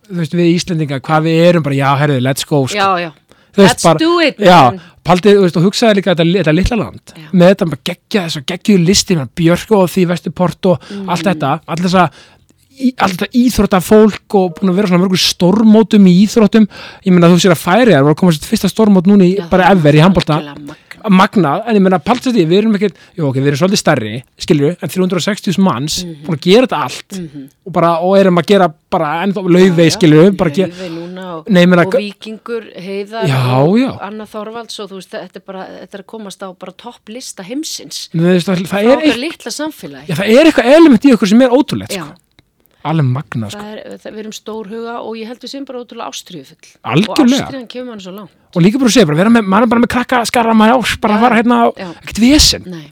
S1: þú veist, við Íslendinga, hvað við erum bara, já, herrið, let's go, sko.
S2: Já, já.
S1: Þú veist,
S2: Let's
S1: bara-
S2: do it,
S1: Já, paldið, þú veist, og hugsaði líka þetta, þetta litla land
S2: Já.
S1: með þetta bara geggja þess að geggjuðu listi með Björk og því Vesturport og
S2: Mhm.
S1: allt þetta, allir þess að í, alltaf íþrótta fólk og búin að vera svona mörgur stormótum í íþróttum ég meina þú sér að færi þær voru að koma sér fyrsta stormót núna í
S2: Já,
S1: bara
S2: það
S1: ever í handbólta
S2: magnað.
S1: en ég meina paltast því, við erum ekkert jú ok, við erum svolítið stærri, skilju en 360 manns,
S2: Mhm.
S1: búin að gera þetta allt og bara, og erum að gera bara ennþá laufey, skilju, bara gera
S2: og,
S1: Nei, meina-
S2: og Víkingur, Heiðar
S1: Já, já.
S2: Anna Þorvalds og þú veist, þetta er bara, þetta er að komast á bara topplista heimsins
S1: veist, það, það,
S2: frá
S1: er eitthvað,
S2: litla samfélagi
S1: já, það er eitthvað element í okkur sem er ótrúlegt, sko. Alveg magnað, sko.
S2: er, það, við erum stór huga og ég held við sem bara ótrúlega ástriðufull
S1: Algjörlega.
S2: og ástriðan kemur mann svo langt
S1: og líka bara að segja, bara með, maður er bara með krakka skara maður ás, bara
S2: Já,
S1: að fara hérna ekkert vesen
S2: Nei.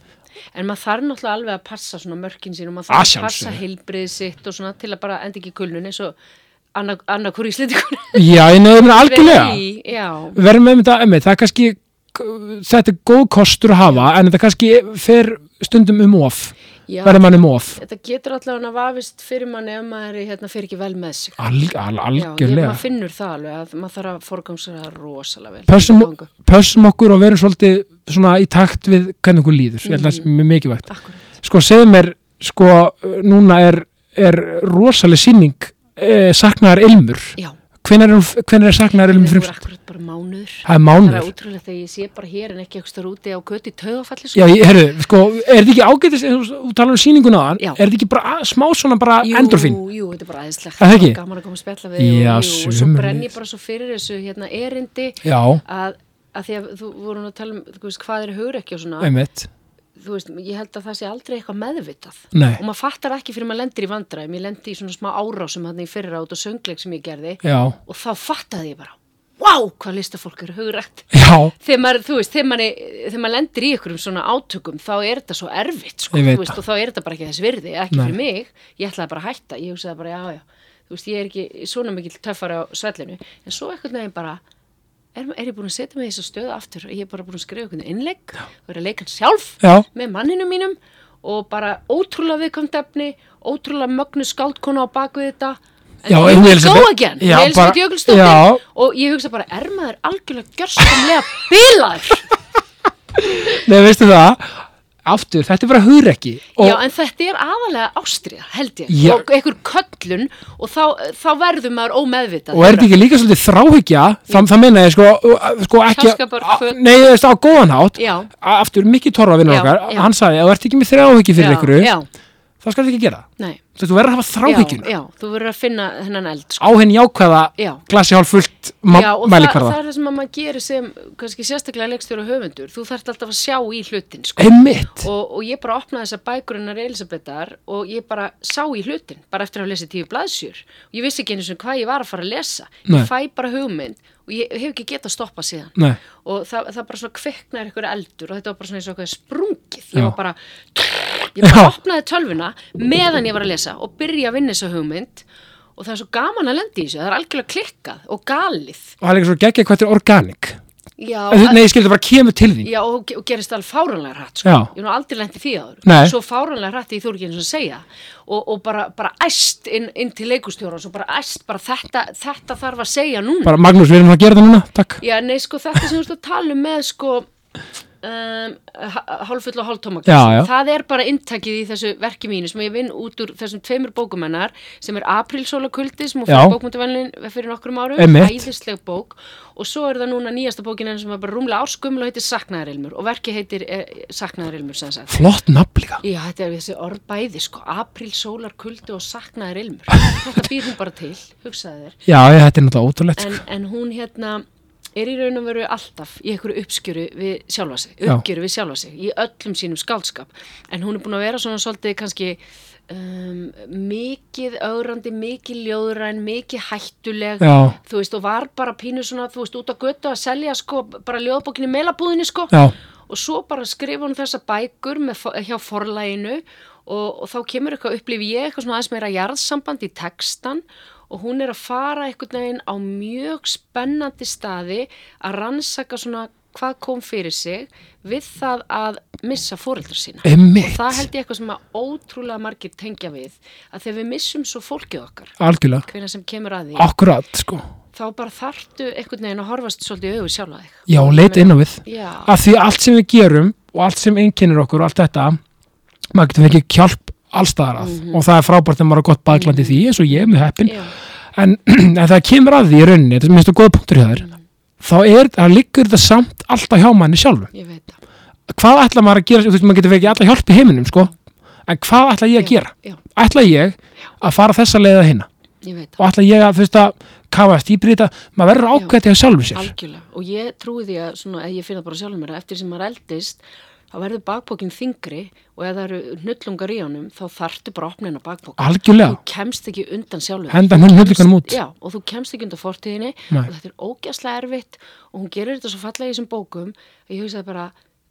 S2: En maður þarf náttúrulega alveg að passa mörkin sín og maður
S1: Að
S2: þarf að passa heilbriðið sitt og svona til að bara enda ekki í kulnun eins og annað anna hvori íslendingur
S1: já, ég nefnir algjörlega
S2: í,
S1: við verðum með þetta, einmitt, það er kannski þetta er góð kostur að hafa en þetta kannski fer stundum um of. Verður mann um of
S2: Þetta getur allavega vafist fyrir manni ef maður hérna, fyrir ekki vel með sig.
S1: Al, al,
S2: Já,
S1: algjörlega
S2: maður finnur það alveg að maður þarf að forgangsra rosalega vel.
S1: pössum, pössum okkur og verum svolítið svona í takt við hvernig okkur líður ég held að það
S2: Mhm.
S1: mjög mikilvægt
S2: Akkurat.
S1: sko segðu mér, sko núna er, er rosaleg sýning eh, saknaðar ilmur
S2: Já,
S1: hvenær er, er saknaðar ilmur
S2: það voru akkurat bara mánuður.
S1: það er
S2: Það er
S1: mánuður
S2: ótrúlega þegar ég sé bara hér en ekki eitthvað stór úti á göti tögafalli.
S1: Já, ég, herru, sko, er þetta ekki og þú talar um sýninguna aðan,
S2: Já.
S1: er þetta ekki bara smá svona bara endorfín?
S2: Jú, jú, þetta er bara aðeinslegt.
S1: Er það ekki?
S2: Gaman að koma að spjalla við þig
S1: Já,
S2: og, jú, og svo brenn ég bara svo fyrir þessu hérna erindi
S1: Já,
S2: að, að því að þú vorum að tala um, hvað er hugrekki og svona.
S1: einmitt,
S2: þú veist, ég held að það sé aldrei eitthvað meðvitað.
S1: Nei.
S2: og maður fattar ekki fyrir maður lendir í vandræðum. Ég lendi í svona smá árásum hann í fyrra út og söngleik sem ég gerði.
S1: Já,
S2: og þá fattaði ég bara, wow, hvað listafólk eru hugrætt þegar maður, þú veist, þegar maður, þegar maður lendir í ykkurum svona átökum, þá er þetta svo erfitt sko, veist, og þá er þetta bara ekki þess virði ekki
S1: Nei.
S2: fyrir mig, ég ætlaði bara að hætta. Ég hugsaði bara, já, já, þú veist, ég er ekki svona mikill töffari á svellinu. En svo einhvern veginn bara er, er ég búin að setja mig í þessu stöðu aftur? Og ég er bara búin að skrifa einhvern innlegg og er að leika hann sjálf
S1: já,
S2: með manninu mínum og bara ótrúlega viðkvæmt efni, ótrúlega mögnu skáldkona á baku þetta? En
S1: Já, Elísabet-
S2: go again,
S1: Já,
S2: Elísabet
S1: bara-
S2: Jökulsdóttir.
S1: Já.
S2: og ég hugsa bara, er maður algjörlega gjörsamlega bilaður?
S1: Nei, veistu það, aftur, þetta er bara hugrekki
S2: Já, en þetta er aðalega ástriða, held ég.
S1: Já.
S2: og einhver köllun og þá, þá verður maður ómeðvitað
S1: og er þetta ekki líka svolítið þráhyggja? Það, það meina ég sko, sko ekki nei, þú veist, á góðan hátt.
S2: Já.
S1: A- aftur, mikið torra vinnur
S2: Já,
S1: okkar hann sagði, þú ert ekki með þráhyggju fyrir
S2: Já, Já,
S1: þá skal ekki gera
S2: nei
S1: þú verður að hafa
S2: já,
S1: þráhyggjuna
S2: já, þú verður að finna hennan eld sko.
S1: á henni jákvæða
S2: Já.
S1: glasi hálf fullt
S2: Já, það,
S1: mælikvarða
S2: það er það sem að maður gerir sem kannski sérstaklega leikstjóra og höfundur þú þarft alltaf að sjá í hlutin sko. og, og ég bara opnaði þessar bækurinnar Elisabetar og ég bara sá í hlutin bara eftir að hafa lesið tíu blaðsjur og ég vissi ekki eins og hvað ég var að fara að lesa
S1: Nei.
S2: ég fæ bara hugmynd og ég hef ekki getað stoppað síðan.
S1: Nei,
S2: og það, það bara svona kviknar ykkur eldur og þetta var bara svona eins og eitthvað sprungið. Ég var bara ég bara opnaði tölvuna meðan ég var að lesa og byrja að vinna þessa hugmynd. Og það er svo gaman að lendi í þessu það er algjörlega klikkað og galið.
S1: Og það er líka svo geggja hvað þetta er organic
S2: já,
S1: nei, ég það bara kemur til þín.
S2: Já, og, og gerist alveg fáranlega hratt sko. Ég hef nú aldrei lent í því áður. Svo fáranlega hratt ég þú ekki eins og að segja. Og, og bara, bara æst inn, inn til leikustjóra og svo bara æst bara þetta, þetta þarf að segja núna.
S1: Bara Magnús, við erum að gera það núna, takk.
S2: Já, nei, sko, þetta sem þú veist að tala um með sko um, hálfull og hálftóma
S1: Já, já.
S2: það er bara inntakið í þessu verki mínu sem ég vinn út úr þessum tveimur bókumennar sem er Aprilsóla kuldi sem hún fyrir bókmyndavelnin og svo er það núna nýjasta bókin henni sem er bara rúmlega áskumla og heitir Saknaðarilmur. Og verki heitir eh, Saknaðarilmur sem sagt.
S1: Flott nafn líka.
S2: Já, þetta er þessi orð bæði sko. Apríl, sólar, kuldi og saknaðarilmur. Þetta býr hún bara til, hugsaði þér.
S1: Já, ég, þetta er náttúrulega ótrúlegt sko.
S2: en, en hún hérna er í raun og veru alltaf í einhverju uppskjöru við sjálfa sig, uppgjöru við sjálfa sig í öllum sínum skálskap en hún er búin að vera svona svolítið kannski um, mikið augrandi, mikið ljóðræn mikið hættuleg.
S1: Já,
S2: þú veist og var bara pínu svona þú veist út á götu að selja sko bara ljóðbókinni meilabúðinni sko.
S1: Já,
S2: og svo bara skrifa hún þessa bækur með, hjá forlæginu og, og þá kemur eitthvað upplifi ég eitthvað svona aðeins meira jarðsamband í textan og hún er að fara veginn á mjög spennandi staði að rannsaka svona hvað kom fyrir sig við það að missa fóreldrar sína.
S1: einmitt.
S2: Og það held ég eitthvað sem að ótrúlega margir tengja við að þegar við missum svo fólkið okkar,
S1: algjörlega,
S2: hvernig sem kemur að því,
S1: akkurat sko.
S2: þá bara þarftu einhvern veginn að horfast svolítið í augu sjálfa þig.
S1: já, leit inn á við.
S2: Já,
S1: af því allt sem við gerum og allt sem einkennir okkur og allt þetta maður getur fengið hjálp allstaðar að. Og það er frábært þegar maður er gott baklandi því eins og ég mjög heppin
S2: Já,
S1: en, en það kemur að því í rauninni þetta er minnst að góða punktur hjá þér þá er, liggur þetta samt alltaf hjá manni sjálfu hvað ætla maður að gera, þú veist, maður getur fekið alla hjálp í heiminum, sko, en hvað ætla ég að
S2: Já,
S1: gera?
S2: Já,
S1: Ætla ég að fara þessa leiða hinna og ætla ég að, þú veist, að kafast í brýta, maður verður ákveðið að sjálfu sér.
S2: Algjörlega. Og ég trúi því að, svona, að ég finna bara sjálfur mér að eftir sem maður eldist, þá verður bakbókin þingri og ef það eru hnullungar í honum, þá þarftu bara að opna hennar bakbók.
S1: algjörlega,
S2: Þú kemst ekki undan sjálfur.
S1: Henda
S2: Þú
S1: hún hnullunganum út.
S2: Já, og þú kemst ekki undan fortíðinni
S1: Nei.
S2: og þetta er ógæslega erfitt og hún gerir þetta svo fallega í þessum bókum að ég hugsaði bara,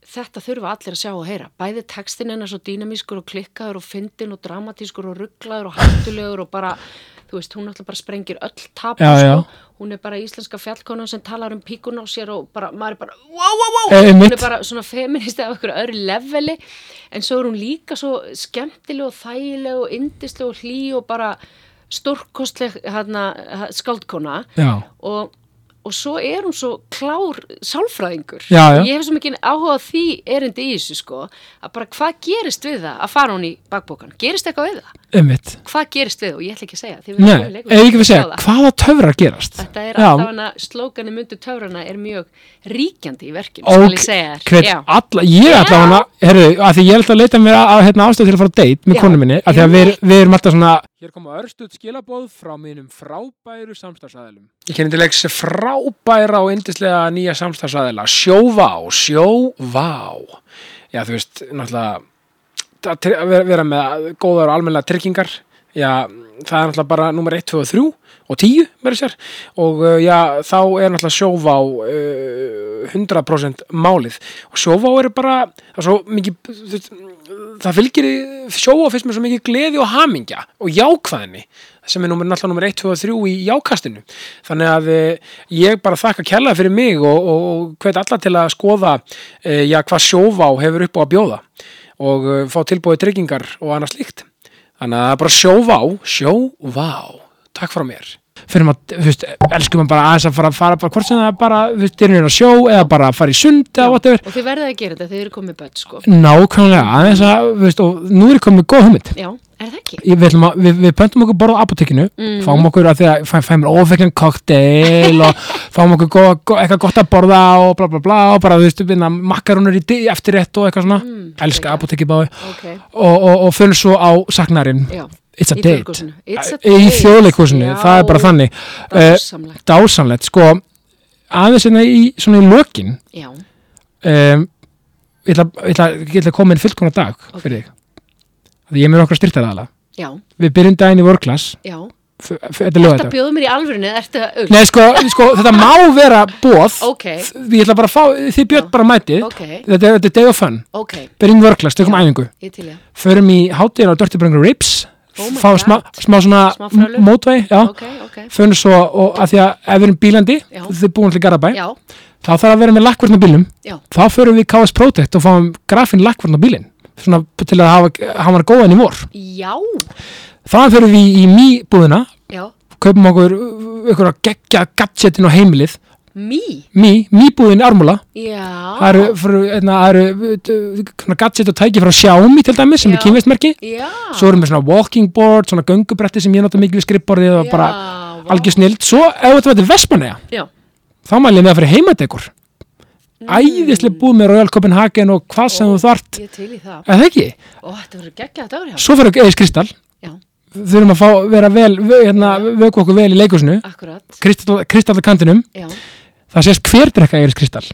S2: þetta þurfa allir að sjá og heyra. Bæði textin hennar svo dýnamískur og klikkaður og fyndin og dramatískur og rugglaður og hættulegur og bara, þú veist, hún alltaf bara sprengir öll tap,
S1: Já, já.
S2: sko. Hún er bara íslenska fjallkonan sem talar um píkun á sér og bara, maður er bara, wow, wow, wow.
S1: Eh,
S2: hún
S1: einmitt.
S2: er bara svona feministi af okkur öðru leveli, en svo er hún líka svo skemmtileg og þægileg og indisleg og hlý og bara stórkostleg hérna, skáldkona
S1: já,
S2: og, og svo er hún svo klár sálfræðingur.
S1: Já, já.
S2: Ég hef svo mikið áhuga því erindi í þessu sko, að bara hvað gerist við það að fara hún í bakbókan? Gerist eitthvað við það?
S1: ummitt
S2: Hvað gerist við það? Og ég ætla ekki að segja.
S1: Nei, ekki
S2: að
S1: segja, hvaða töfrar gerast?
S2: Þetta er
S1: Já.
S2: alltaf hana, slókanu myndu töfrana er mjög ríkjandi í verkinu, Já.
S1: alla, ég
S2: Já.
S1: ætla hana herru, að því ég ætla að leita mér að, hérna, ástöð til að fara að date með konu minni, að því að við,
S2: Einmitt.
S1: við erum alltaf svona hér koma örstuð skilabóð frá mínum frábæru samstagsæðilum ég kenni til leiks frábæra og indislega nýja samstagsæðila sjóvá, sjóvá. Já þú veist, náttúrulega að vera, með góðar og almennilega tryggingar. Já, það er náttúrulega bara nummer 1, 2 og 3 og 10 verður sér og uh, já, þá er náttúrulega sjóvá uh, 100% málið. Og sjóvá er bara það, er svo mikið, þú veist, það fylgir með svo mikið gleði og hamingja og jákvæðinni sem er nummer, náttúrulega nummer 1, 2 og 3 í jákastinu. Þannig að uh, ég bara þakka kærlega fyrir mig og, og, og hvet alla til að skoða uh, já, hvað sjóvá hefur upp á að bjóða og uh, fá tilbúið tryggingar og annað slíkt. Þannig að bara sjóvá sjóvá, takk frá mér fyrir maður, þú veist, elskum maður bara aðeins að fara, fara bara hvort sem það er bara, þú veist, dyrnir á sjó eða bara fara í sund eða whatever.
S2: Og þið verðið að gera þetta þið eru komið börn, sko.
S1: nákvæmlega, aðeins að, þú veist, og nú er komið góð hugmynd.
S2: Já, er það ekki?
S1: Ég- við, að, við, við pöntum okkur borð á apotekinu
S2: Mhm.
S1: fáum okkur að því að fæ, fæum ofekkan kokteil og fáum okkur go, go, eitthvað gott að borða og bla bla bla og bara þú veist, vinna, makkarunur í eftirrétt og eitthvað svona,
S2: Mm,
S1: It's a
S2: Í
S1: date.
S2: It's a
S1: í
S2: date.
S1: þjóðleikúsinu,
S2: Já.
S1: það er bara þannig uh,
S2: Dásamlegt.
S1: dásamlegt, sko aðeins hérna í í lokin
S2: Já,
S1: um, ég ætla, að koma inn fullkomna dag
S2: Ok.
S1: fyrir þig því ég er með okkar styrtaðala
S2: já,
S1: við byrjum daginn í f- þetta
S2: bjóðu mér í alvörinu?
S1: Nei, sko, sko, þetta má vera bóð
S2: Ok.
S1: Ég ætla bara að fá, þið
S2: Já.
S1: bara mætið
S2: Ok,
S1: þetta, þetta er day of fun
S2: ok,
S1: Byrjum workclass, tökum æfingu. Förum í hátíðin á Dirty Brangur Ribs
S2: Oh
S1: Fá smá, smá svona
S2: Smá
S1: mótvei Já,
S2: Ok, ok.
S1: förum svo og að því að ef við erum bílandi. Þið búin til Garabæ
S2: Já,
S1: Þá þarf að vera með lakkvarn á bílum
S2: já,
S1: Þá förum við KS Protect og fáum grafin lakkvarn á bílinn Svona til að hafa, hann góðan í vor.
S2: Já,
S1: Þaðan förum við í mý búðina
S2: já.
S1: Kaupum okkur ykkur að gegja gadgetin á heimilið
S2: Mí?
S1: Mí, mýbúðin í Ármúla
S2: Já.
S1: það eru, hérna, það eru gadget og tæki frá Xiaomi til dæmis sem
S2: Já.
S1: er kynvistmerki
S2: Já.
S1: svo erum við svona walking board, svona göngubretti sem ég nota mikið við skrippborðið og bara
S2: vá.
S1: algjör snild, svo ef þetta verður Vestmanneja
S2: Já.
S1: þá ég með að fyrir heimadegur æðislega búð með Royal Copenhagen og hvað sem þú þart
S2: Ég til í það.
S1: eða ekki,
S2: Ó, þetta verður geggjað dagur
S1: svo fyrir Eis Kristall
S2: Já,
S1: þurfum að fá, vera vel hérna, vöku okkur vel í leikusinu
S2: akkurat.
S1: Kristall, Kristall á kantinum
S2: Já,
S1: það sést hver drekka Eiris Kristall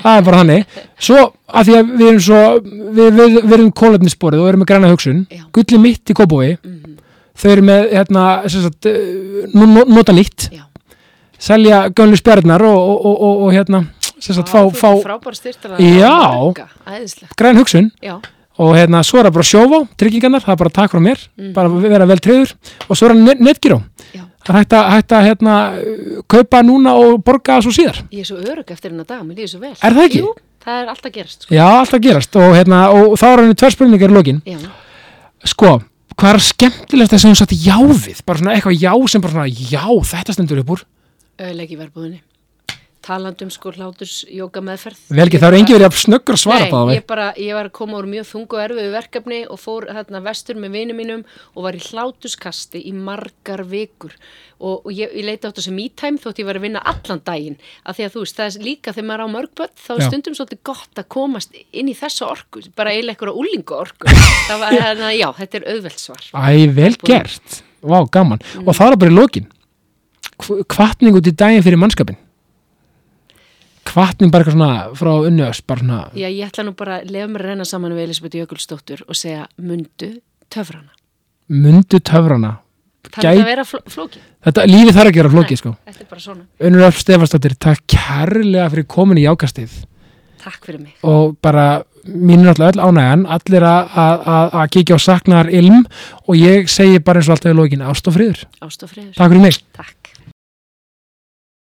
S1: það er bara þannig svo að því að við erum svo við, við, við erum kólefnisborið og erum með græna hugsun
S2: Já.
S1: gulli mitt í kópói
S2: mhm,
S1: þau eru með hérna, sagt, eh, nota nýtt
S2: já.
S1: selja gönlu spjarnar og, og, og, og, hérna sagt, fá,
S2: þú
S1: fá
S2: ert Frábær. Æðislegt.
S1: græn hugsun
S2: Já,
S1: og hérna svo er það bara sjófá, tryggingarnar það er bara takk frá mér,
S2: Mhm.
S1: bara vera vel treyður og svo er það net, netgíró. Það er hægt að, hægt að hérna, kaupa núna og borga svo síðar
S2: Ég er svo örug eftir hennar dag, mér líður svo vel.
S1: Er það ekki?
S2: Jú, það er alltaf gerst. Sko.
S1: já, alltaf gerast og, hérna, og þá er henni tvær spurningar í lokin
S2: Já,
S1: sko, hvað er skemmtilegt að sem hún satt já við, bara svona eitthvað já sem bara svona já, þetta stendur upp úr
S2: auðleik í verbúðinni. Talandum sko hláturs jóka meðferð
S1: vel ekki, það er engin verið að snöggur að svara
S2: Nei,
S1: það
S2: ég bara, ég var að koma úr mjög þungu og erfiðu verkefni og fór hérna vestur með vinum mínum og var í hlátuskasti í margar vikur. Og, og ég, ég leita á þetta sem me-time þótt ég var að vinna allan daginn. Af því að þú veist, það er líka þegar maður er á mörgböld þá er stundum svolítið gott að komast inn í þessa orku, bara eiginlega einhverja úlingu orku það var, hérna, já, þetta er auðvelt svar.
S1: Æ, vel gert, vá, gaman. Og það er bara í lokin. Kvartning út í daginn fyrir mannskapin kvartning bara eitthvað svona frá unnöðs, bara svona
S2: Já, ég ætla nú bara að lefa mér að reyna saman við Elisabeth Jökulsdóttur og segja mundu töfrana.
S1: mundu töfrana
S2: Það
S1: Gæt-
S2: er að vera fló flókið.
S1: þetta, lífið þarf að gera flókið sko
S2: Þetta er bara svona.
S1: Unnur Öf Stefansdóttir, takk kærlega fyrir komin í jákastið
S2: Takk fyrir mig.
S1: og bara mín er alltaf öll ánægjan allir að- kíkja á saknar ilm og ég segi bara eins og alltaf í lokin ást og friður
S2: Ást og friður.
S1: Takk fyrir mig
S2: Takk.